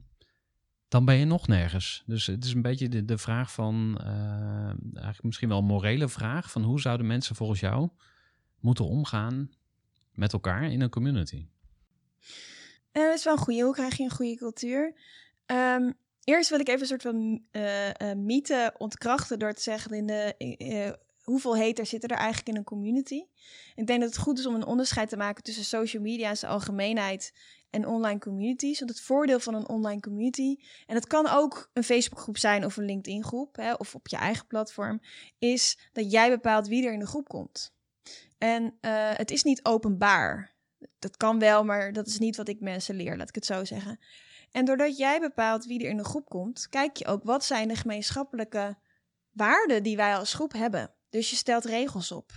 dan ben je nog nergens. Dus het is een beetje de, de vraag van, eh, eigenlijk misschien wel een morele vraag, van hoe zouden mensen volgens jou moeten omgaan met elkaar in een community? Eh, dat is wel een goede. Hoe krijg je een goede cultuur? Ehm, eerst wil ik even een soort van eh, mythe ontkrachten door te zeggen in de, hoeveel haters zitten er eigenlijk in een community. Ik denk dat het goed is om een onderscheid te maken tussen social media in zijn algemeenheid en online communities. Want het voordeel van een online community, en het kan ook een Facebookgroep zijn of een LinkedIn groep, hè, of op je eigen platform, is dat jij bepaalt wie er in de groep komt. En eh, het is niet openbaar. Dat kan wel, maar dat is niet wat ik mensen leer, laat ik het zo zeggen. En doordat jij bepaalt wie er in de groep komt, kijk je ook wat zijn de gemeenschappelijke waarden die wij als groep hebben. Dus je stelt regels op.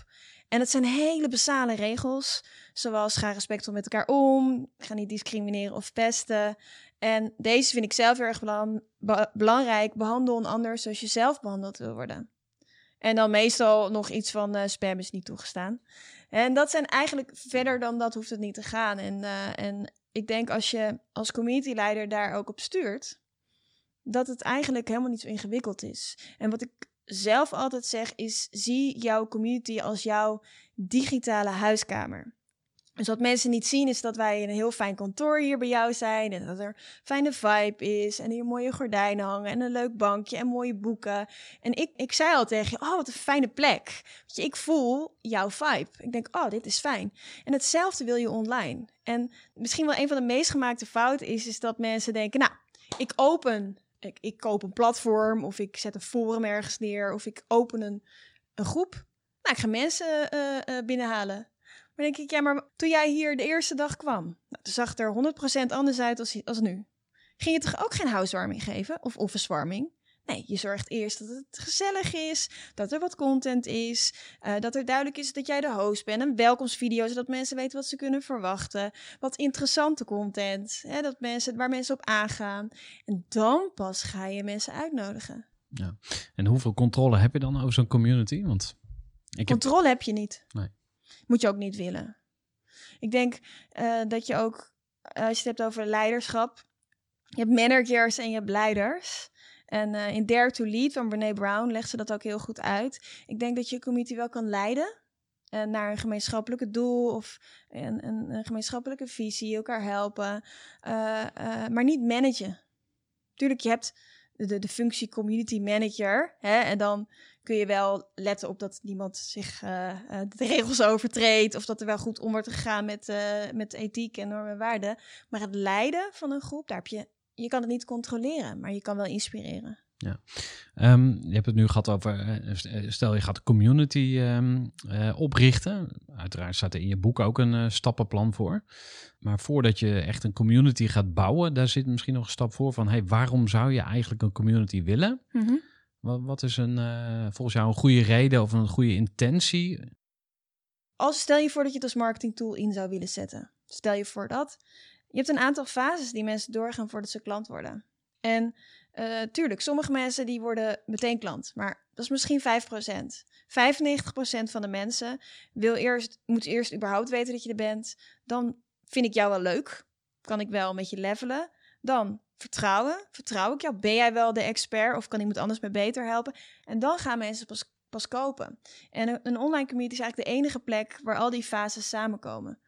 En het zijn hele basale regels, zoals ga respectvol met elkaar om, ga niet discrimineren of pesten. En deze vind ik zelf erg belang- be- belangrijk. Behandel een ander zoals je zelf behandeld wil worden. En dan meestal nog iets van eh, spam is niet toegestaan. En dat zijn eigenlijk verder dan dat hoeft het niet te gaan. En, eh, en ik denk als je als communityleider daar ook op stuurt, dat het eigenlijk helemaal niet zo ingewikkeld is. En wat ik zelf altijd zeg is, zie jouw community als jouw digitale huiskamer. Dus wat mensen niet zien is dat wij in een heel fijn kantoor hier bij jou zijn en dat er fijne vibe is en hier mooie gordijnen hangen en een leuk bankje en mooie boeken. En ik, ik zei al tegen je, oh wat een fijne plek. Je, ik voel jouw vibe. Ik denk, oh dit is fijn. En hetzelfde wil je online. En misschien wel een van de meest gemaakte fouten is, is dat mensen denken, nou, ik open, ik, ik koop een platform of ik zet een forum ergens neer of ik open een, een groep. Nou, ik ga mensen eh, eh, binnenhalen. Maar denk ik, ja, maar toen jij hier de eerste dag kwam, nou, toen zag er 100% anders uit als, als nu. Ging je toch ook geen housewarming geven of officewarming? Nee, je zorgt eerst dat het gezellig is, dat er wat content is, eh, dat er duidelijk is dat jij de host bent, een welkomstvideo, zodat mensen weten wat ze kunnen verwachten, wat interessante content, hè, dat mensen, waar mensen op aangaan. En dan pas ga je mensen uitnodigen. En hoeveel controle heb je dan over zo'n community? Want ik. Controle heb je niet. Nee. Moet je ook niet willen. Ik denk eh, dat je ook, eh, als je het hebt over leiderschap, je hebt managers en je hebt leiders. En eh, in Dare to Lead van Brene Brown legt ze dat ook heel goed uit. Ik denk dat je community wel kan leiden eh, naar een gemeenschappelijke doel of een, een, een gemeenschappelijke visie, elkaar helpen, eh, maar niet managen. Tuurlijk, je hebt de, de functie community manager hè, en dan kun je wel letten op dat niemand zich de regels overtreedt of dat er wel goed om wordt gegaan met, met ethiek en normen en waarden. Maar het leiden van een groep, daar heb je, je kan het niet controleren, maar je kan wel inspireren. Ehm, je hebt het nu gehad over, eh, stel je gaat een community ehm, eh, oprichten. Uiteraard staat er in je boek ook een eh, stappenplan voor. Maar voordat je echt een community gaat bouwen, daar zit misschien nog een stap voor van, hey, waarom zou je eigenlijk een community willen? Wat, wat is een, eh, volgens jou een goede reden of een goede intentie? Als stel je voor dat je het als marketingtool in zou willen zetten. Stel je voor dat. Je hebt een aantal fases die mensen doorgaan voordat ze klant worden. En eh, tuurlijk, sommige mensen die worden meteen klant, maar dat is misschien 5%. 95% van de mensen wil eerst, moet eerst überhaupt weten dat je er bent. Dan vind ik jou wel leuk. Kan ik wel met je levelen. Dan vertrouwen. Vertrouw ik jou? Ben jij wel de expert of kan iemand anders me beter helpen? En dan gaan mensen pas, pas kopen. En een, een online community is eigenlijk de enige plek waar al die fases samenkomen.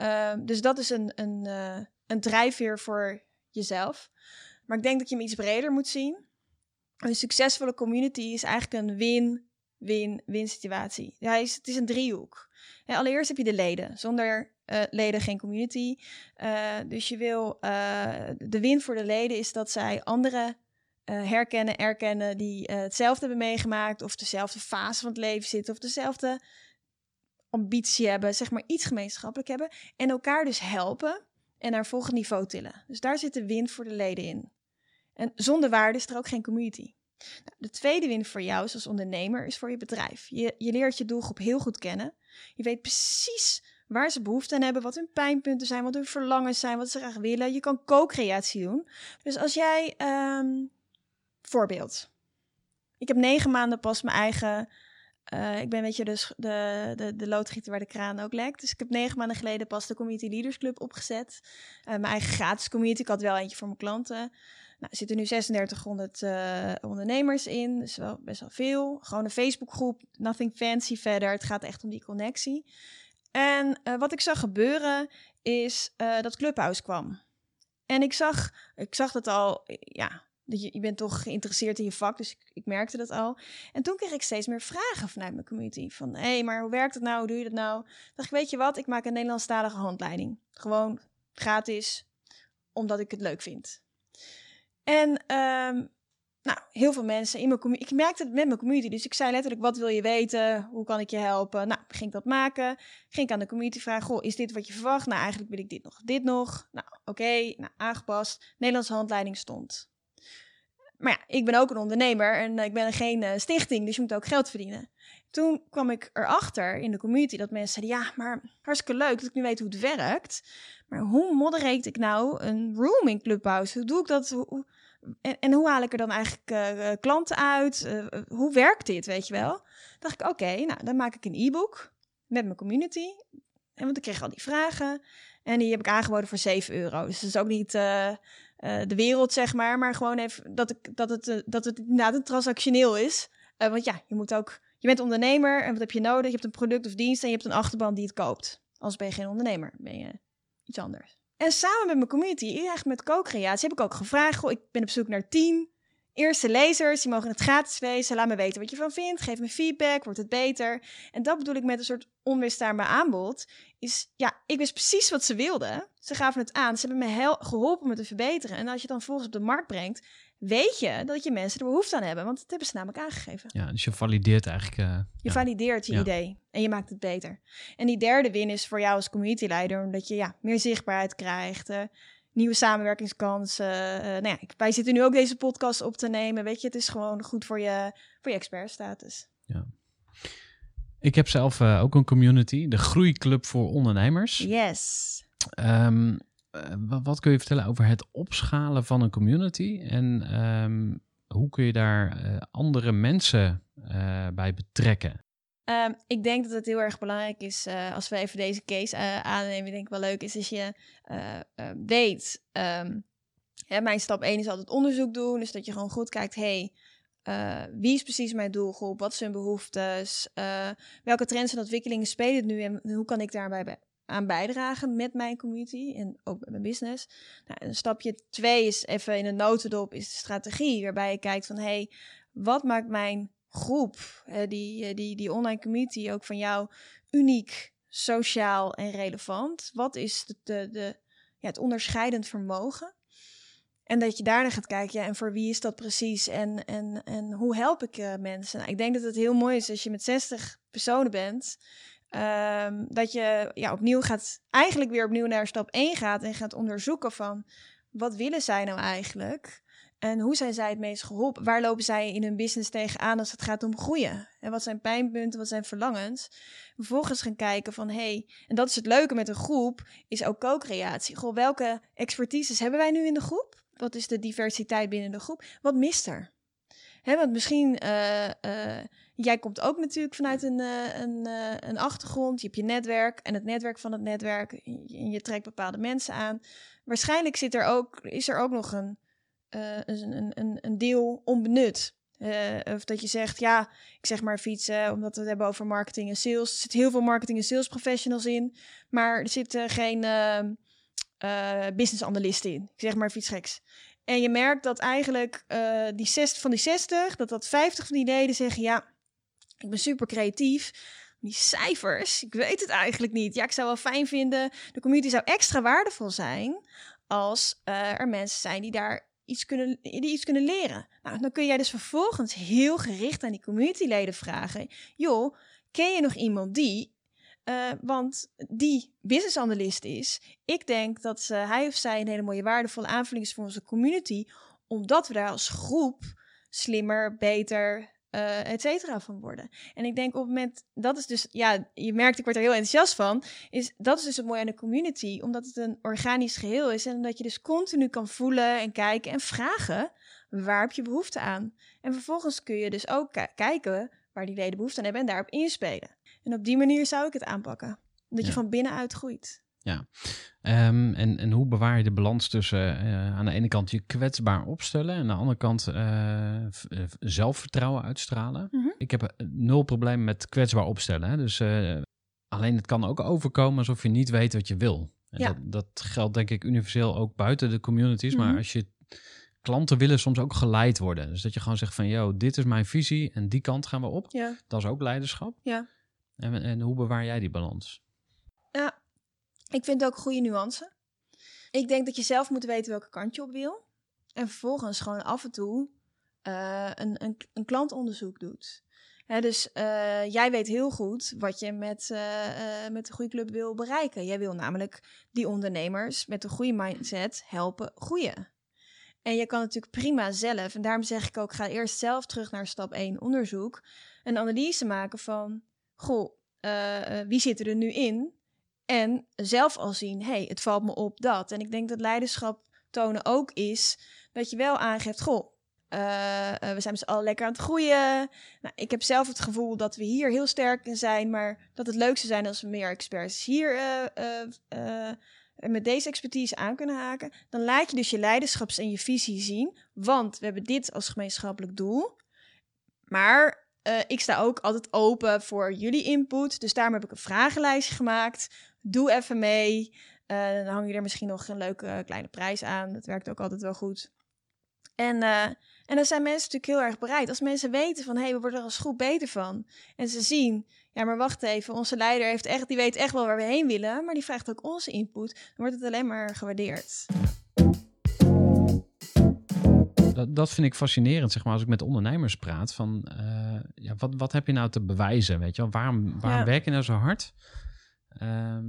Ehm, dus dat is een, een, eh, een drijfveer voor jezelf. Maar ik denk dat je hem iets breder moet zien. Een succesvolle community is eigenlijk een win-win-win situatie. Ja, is, het is een driehoek. Allereerst heb je de leden. Zonder eh, leden geen community. Eh, dus je wil de win voor de leden is dat zij anderen herkennen, erkennen die hetzelfde hebben meegemaakt of dezelfde fase van het leven zitten of dezelfde ambitie hebben, zeg maar iets gemeenschappelijk hebben en elkaar dus helpen en naar volgend niveau tillen. Dus daar zit de win voor de leden in. En zonder waarde is er ook geen community. Nou, de tweede win voor jou als ondernemer is voor je bedrijf. Je, je leert je doelgroep heel goed kennen. Je weet precies waar ze behoefte aan hebben, wat hun pijnpunten zijn, wat hun verlangens zijn, wat ze graag willen. Je kan co-creatie doen. Dus als jij, ehm, voorbeeld, ik heb negen maanden pas mijn eigen. Eh, ik ben een beetje dus de, de, de loodgieter waar de kraan ook lekt. Dus ik heb negen maanden geleden pas de Community Leaders Club opgezet. Eh, mijn eigen gratis community. Ik had wel eentje voor mijn klanten. Nou, er zitten nu 3600 eh, ondernemers in. Dus wel best wel veel. Gewoon een Facebookgroep. Nothing fancy verder. Het gaat echt om die connectie. En wat ik zag gebeuren is dat Clubhouse kwam. En ik zag, ik zag dat al, ja, dat je, je bent toch geïnteresseerd in je vak, dus ik, ik merkte dat al. En toen kreeg ik steeds meer vragen vanuit mijn community. Van, hé, hey, maar hoe werkt het nou? Hoe doe je dat nou? dacht ik, weet je wat? Ik maak een Nederlandstalige handleiding. Gewoon gratis, omdat ik het leuk vind. En ehm, nou, heel veel mensen in mijn community. Ik merkte het met mijn community. Dus ik zei letterlijk: wat wil je weten? Hoe kan ik je helpen? Nou, ging ik dat maken. Ging ik aan de community vragen: Goh, is dit wat je verwacht? Nou, eigenlijk wil ik dit nog, dit nog. Nou, oké, nou, aangepast. Nederlandse handleiding stond. Maar ja, ik ben ook een ondernemer en eh, ik ben geen eh, stichting, dus je moet ook geld verdienen. Toen kwam ik erachter in de community dat mensen zeiden: Ja, maar hartstikke leuk dat ik nu weet hoe het werkt. Maar hoe moderate ik nou een room in Clubhouse? Hoe doe ik dat? En, hoe haal ik er dan eigenlijk eh, klanten uit? Hoe werkt dit, weet je wel? dacht ik, oké, nou, dan maak ik een e-book met mijn community. En want ik kreeg al die vragen. En die heb ik aangeboden voor 7 euro. Dus dat is ook niet eh, de wereld, zeg maar. Maar gewoon even dat, ik, dat, het, eh, dat het inderdaad transactioneel is. Eh, want ja, je moet ook... Je bent ondernemer en wat heb je nodig? Je hebt een product of dienst en je hebt een achterban die het koopt. Anders ben je geen ondernemer. Ben je iets anders. En samen met mijn community, echt met co-creatie, heb ik ook gevraagd: ik ben op zoek naar 10 eerste lezers. Die mogen het gratis lezen. Laat me weten wat je van vindt. Geef me feedback. Wordt het beter? En dat bedoel ik met een soort onweerstaanbaar aanbod. Is ja, ik wist precies wat ze wilden. Ze gaven het aan. Ze hebben me heel geholpen om het te verbeteren. En als je het dan volgens op de markt brengt, weet je dat je mensen er behoefte aan hebben. Want dat hebben ze namelijk aangegeven. Ja, dus je valideert eigenlijk... eh, Je ja. valideert je Ja. idee en je maakt het beter. En die derde win is voor jou als community leider, omdat je ja, meer zichtbaarheid krijgt, eh, nieuwe samenwerkingskansen. eh, nou ja, wij zitten nu ook deze podcast op te nemen. Weet je, het is gewoon goed voor je, voor je expertstatus. Ik heb zelf eh, ook een community, de Groeiclub voor Ondernemers. Yes. Ehm, eh, wa- wat kun je vertellen over het opschalen van een community? En ehm, hoe kun je daar eh, andere mensen eh, bij betrekken? Ehm, ik denk dat het heel erg belangrijk is, eh, als we even deze case eh, aannemen, denk ik wel leuk is, als je eh, weet, ehm, hè, mijn stap 1 is altijd onderzoek doen, dus dat je gewoon goed kijkt, hey, wie is precies mijn doelgroep, wat zijn behoeftes, eh, welke trends en ontwikkelingen spelen nu en hoe kan ik daarbij bij- aan bijdragen met mijn community en ook met mijn business. Nou, stapje 2 is even in een notendop, is de strategie, waarbij je kijkt van, hey, wat maakt mijn groep, die, eh, die, die online community ook van jou uniek, sociaal en relevant? Wat is de, de, ja, het onderscheidend vermogen? En dat je daarna gaat kijken, en voor wie is dat precies? En, en, en hoe help ik eh, mensen? Nou, ik denk dat het heel mooi is als je met 60 personen bent. ehm, dat je ja, opnieuw gaat, eigenlijk weer opnieuw naar stap 1 gaat en gaat onderzoeken van wat willen zij nou eigenlijk? En hoe zijn zij het meest geholpen? Waar lopen zij in hun business tegenaan als het gaat om groeien? En wat zijn pijnpunten, wat zijn verlangens? Vervolgens gaan kijken van, hé, hey, en dat is het leuke met een groep, is ook co-creatie. Goh, welke expertises hebben wij nu in de groep? Wat is de diversiteit binnen de groep? Wat mist er? Hè, want misschien, eh, jij komt ook natuurlijk vanuit een, eh, een, een achtergrond. Je hebt je netwerk en het netwerk van het netwerk. En je trekt bepaalde mensen aan. Waarschijnlijk zit er ook, is er ook nog een, eh, een, een, een, deel onbenut. Eh, of dat je zegt, ja, ik zeg maar fietsen, omdat we het hebben over marketing en sales. Er zitten heel veel marketing en sales professionals in, maar er zitten geen eh, business analisten in. Ik zeg maar fietsgeks. En je merkt dat eigenlijk eh, die 60, van die 60, dat dat 50 van die leden zeggen, ja, ik ben super creatief. Die cijfers, ik weet het eigenlijk niet. Ja, ik zou wel fijn vinden. De community zou extra waardevol zijn als eh, er mensen zijn die daar iets kunnen, die iets kunnen leren. Nou, dan kun jij dus vervolgens heel gericht aan die communityleden vragen: joh, ken je nog iemand die? eh, want die business analyst is. Ik denk dat hij of zij een hele mooie waardevolle aanvulling is voor onze community, omdat we daar als groep slimmer, beter, eh et cetera van worden. En ik denk op het moment, dat is dus, ja, je merkt, ik word er heel enthousiast van, is dat is dus het mooie aan de community, omdat het een organisch geheel is en omdat je dus continu kan voelen en kijken en vragen, waar heb je behoefte aan? En vervolgens kun je dus ook ki- kijken waar die leden behoefte aan hebben en daarop inspelen. En op die manier zou ik het aanpakken. Dat je van binnenuit groeit. Ehm, en, en hoe bewaar je de balans tussen eh, aan de ene kant je kwetsbaar opstellen en aan de andere kant eh, eh, zelfvertrouwen uitstralen? Mhm. Ik heb nul probleem met kwetsbaar opstellen. Hè? Dus alleen het kan ook overkomen alsof je niet weet wat je wil. En Ja. dat, dat geldt denk ik universeel ook buiten de communities. Maar Mhm. als je klanten willen soms ook geleid worden. Dus dat je gewoon zegt van, yo, dit is mijn visie en die kant gaan we op. Ja. Dat is ook leiderschap. Ja. En, en hoe bewaar jij die balans? Ja, ik vind ook goede nuance. Ik denk dat je zelf moet weten welke kant je op wil. En vervolgens gewoon af en toe eh, een, een, een klantonderzoek doet. Dus eh, jij weet heel goed wat je met, eh, met de groeiclub wil bereiken. Jij wil namelijk die ondernemers met een goede mindset helpen groeien. En je kan natuurlijk prima zelf, en daarom zeg ik ook, ga eerst zelf terug naar stap 1 onderzoek. Een analyse maken van, goh, wie zit er nu in? En zelf al zien, hey, het valt me op dat. En ik denk dat leiderschap tonen ook is dat je wel aangeeft, goh, eh, eh, we zijn z'n allen lekker aan het groeien. Nou, ik heb zelf het gevoel dat we hier heel sterk in zijn, maar dat het leuk zou zijn als we meer experts hier eh, met deze expertise aan kunnen haken. Dan laat je dus je leiderschaps- en je visie zien, want we hebben dit als gemeenschappelijk doel. Maar ik sta ook altijd open voor jullie input. Dus daarom heb ik een vragenlijstje gemaakt. Doe even mee. Eh, dan hang je er misschien nog een leuke eh, kleine prijs aan. Dat werkt ook altijd wel goed. En, eh, en dan zijn mensen natuurlijk heel erg bereid. Als mensen weten van, hé, hey, we worden er als groep beter van. En ze zien, ja, maar wacht even. Onze leider heeft echt, die weet echt wel waar we heen willen. Maar die vraagt ook onze input. Dan wordt het alleen maar gewaardeerd. Dat, dat vind ik fascinerend, zeg maar, als ik met ondernemers praat. Van, ja, wat, wat heb je nou te bewijzen, weet je wel? Waarom, waarom Ja. werk je nou zo hard? Ehm,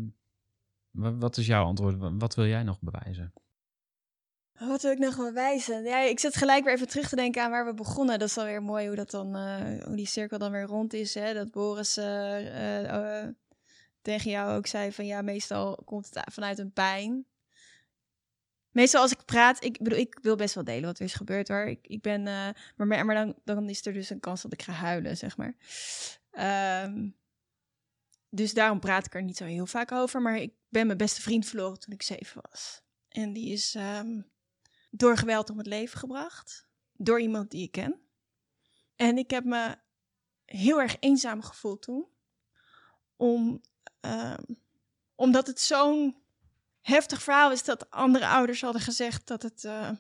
wa- wat is jouw antwoord? Wa- Wat wil jij nog bewijzen? Wat wil ik nog bewijzen? Ja, ik zit gelijk weer even terug te denken aan waar we begonnen. Dat is alweer mooi hoe, dat dan, eh, hoe die cirkel dan weer rond is. Hè? Dat Boris eh, eh, eh, tegen jou ook zei van ja, meestal komt het vanuit een pijn. Meestal als ik praat, ik bedoel, ik wil best wel delen wat er is gebeurd hoor. Ik, ik ben, maar, maar dan, dan is er dus een kans dat ik ga huilen, zeg maar. Ehm, dus daarom praat ik er niet zo heel vaak over. Maar ik ben mijn beste vriend verloren toen ik zeven was. En die is ehm, door geweld om het leven gebracht. Door iemand die ik ken. En ik heb me heel erg eenzaam gevoeld toen. Om, ehm, omdat het zo'n heftig verhaal is dat andere ouders hadden gezegd dat het eh,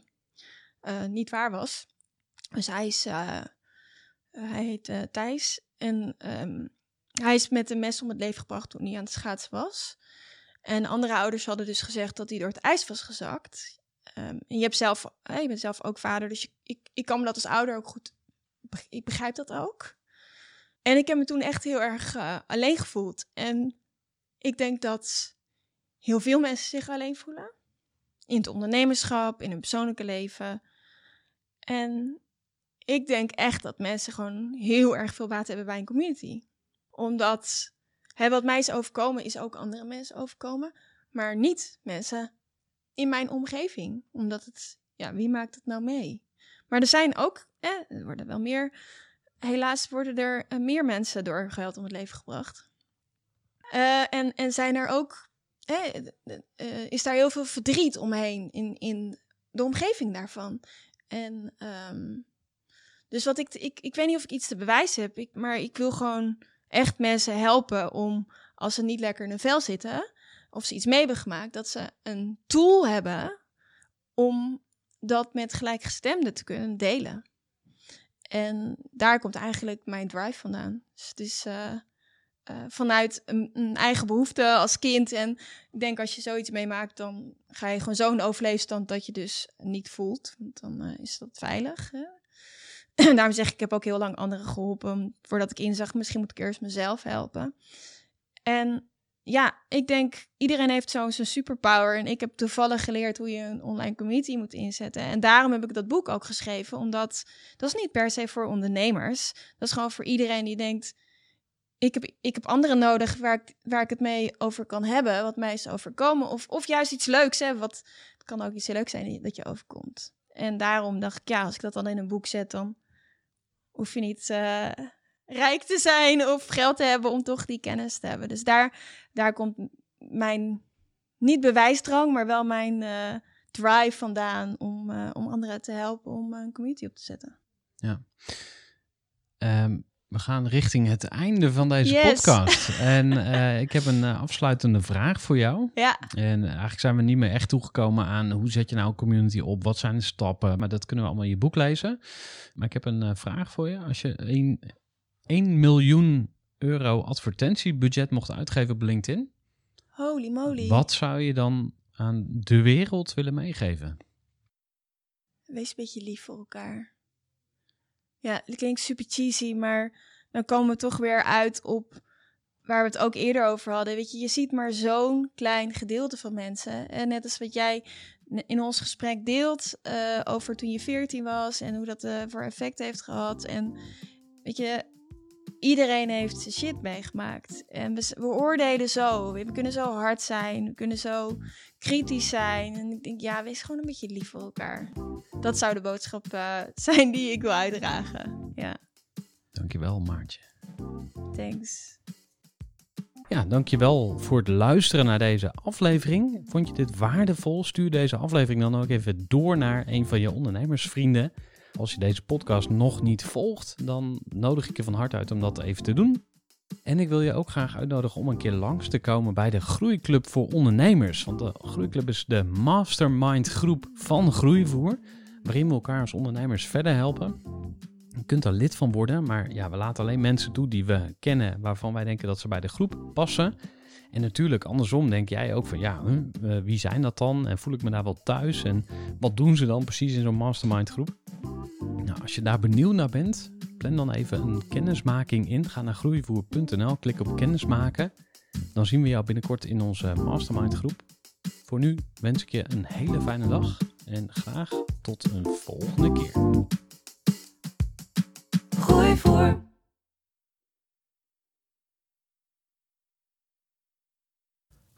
eh, niet waar was. Dus hij is, eh, hij heet Thijs. En ehm, hij is met een mes om het leven gebracht toen hij aan het schaatsen was. En andere ouders hadden dus gezegd dat hij door het ijs was gezakt. Ehm, en je, hebt zelf, je bent zelf ook vader, dus ik, ik kan me dat als ouder ook goed... Ik begrijp dat ook. En ik heb me toen echt heel erg eh, alleen gevoeld. En ik denk dat heel veel mensen zich alleen voelen. In het ondernemerschap, in hun persoonlijke leven. En ik denk echt dat mensen gewoon heel erg veel baat hebben bij een community. Omdat hè, wat mij is overkomen, is ook andere mensen overkomen. Maar niet mensen in mijn omgeving. Omdat het, ja, wie maakt het nou mee? Maar er zijn ook, er worden wel meer, helaas worden er eh, meer mensen door geweld om het leven gebracht. Eh, en, en zijn er ook, eh, is daar heel veel verdriet omheen in, in de omgeving daarvan. En ehm, dus wat ik, ik, ik weet niet of ik iets te bewijzen heb, ik, maar ik wil gewoon echt mensen helpen om, als ze niet lekker in hun vel zitten, of ze iets mee hebben gemaakt, dat ze een tool hebben om dat met gelijkgestemden te kunnen delen. En daar komt eigenlijk mijn drive vandaan. Dus het is eh, eh, vanuit een, een eigen behoefte als kind. En ik denk als je zoiets meemaakt, dan ga je gewoon zo'n overleefstand dat je dus niet voelt. Want dan eh, is dat veilig. Hè? <clears throat> Daarom zeg ik, ik heb ook heel lang anderen geholpen. Voordat ik inzag, misschien moet ik eerst mezelf helpen. En ja, ik denk, iedereen heeft zo'n superpower. En ik heb toevallig geleerd hoe je een online community moet inzetten. En daarom heb ik dat boek ook geschreven. Omdat dat is niet per se voor ondernemers. Dat is gewoon voor iedereen die denkt... Ik heb, ik heb anderen nodig waar ik, waar ik het mee over kan hebben. Wat mij is overkomen. Of, of juist iets leuks. Hè, wat, het kan ook iets leuks zijn dat je overkomt. En daarom dacht ik, ja, als ik dat dan in een boek zet, dan hoef je niet uh, rijk te zijn of geld te hebben om toch die kennis te hebben. Dus daar, daar komt mijn, niet bewijsdrang, maar wel mijn uh, drive vandaan om, uh, om anderen te helpen om een community op te zetten. Ja. Um, we gaan richting het einde van deze podcast. <laughs> En uh, ik heb een uh, afsluitende vraag voor jou. Ja. En eigenlijk zijn we niet meer echt toegekomen aan hoe zet je nou een community op? Wat zijn de stappen? Maar dat kunnen we allemaal in je boek lezen. Maar ik heb een uh, vraag voor je. Als je 1, 1 miljoen euro advertentiebudget mocht uitgeven op LinkedIn. Holy moly. Wat zou je dan aan de wereld willen meegeven? Wees een beetje lief voor elkaar. Ja, het klinkt super cheesy, maar dan komen we toch weer uit op waar we het ook eerder over hadden. Weet je, je ziet maar zo'n klein gedeelte van mensen. En net als wat jij in ons gesprek deelt uh, over toen je 14 was en hoe dat uh, voor effect heeft gehad. En weet je, iedereen heeft shit meegemaakt. En we, we, oordelen zo. We kunnen zo hard zijn. We kunnen zo kritisch zijn. En ik denk, ja, wees gewoon een beetje lief voor elkaar. Dat zou de boodschap uh, <laughs> zijn die ik wil uitdragen. Ja. Dankjewel, Maartje. Thanks. Ja, dankjewel voor het luisteren naar deze aflevering. Vond je dit waardevol? Stuur deze aflevering dan ook even door naar een van je ondernemersvrienden. Als je deze podcast nog niet volgt, dan nodig ik je van harte uit om dat even te doen. En ik wil je ook graag uitnodigen om een keer langs te komen bij de Groeiclub voor Ondernemers. Want de Groeiclub is de mastermind groep van Groeivoer, waarin we elkaar als ondernemers verder helpen. Je kunt er lid van worden, maar ja, we laten alleen mensen toe die we kennen, waarvan wij denken dat ze bij de groep passen. En natuurlijk, andersom denk jij ook van ja, wie zijn dat dan? En voel ik me daar wel thuis? En wat doen ze dan precies in zo'n mastermind groep? Nou, als je daar benieuwd naar bent, plan dan even een kennismaking in. Ga naar groeivoer.nl, klik op kennismaken. Dan zien we jou binnenkort in onze mastermind groep. Voor nu wens ik je een hele fijne dag en graag tot een volgende keer.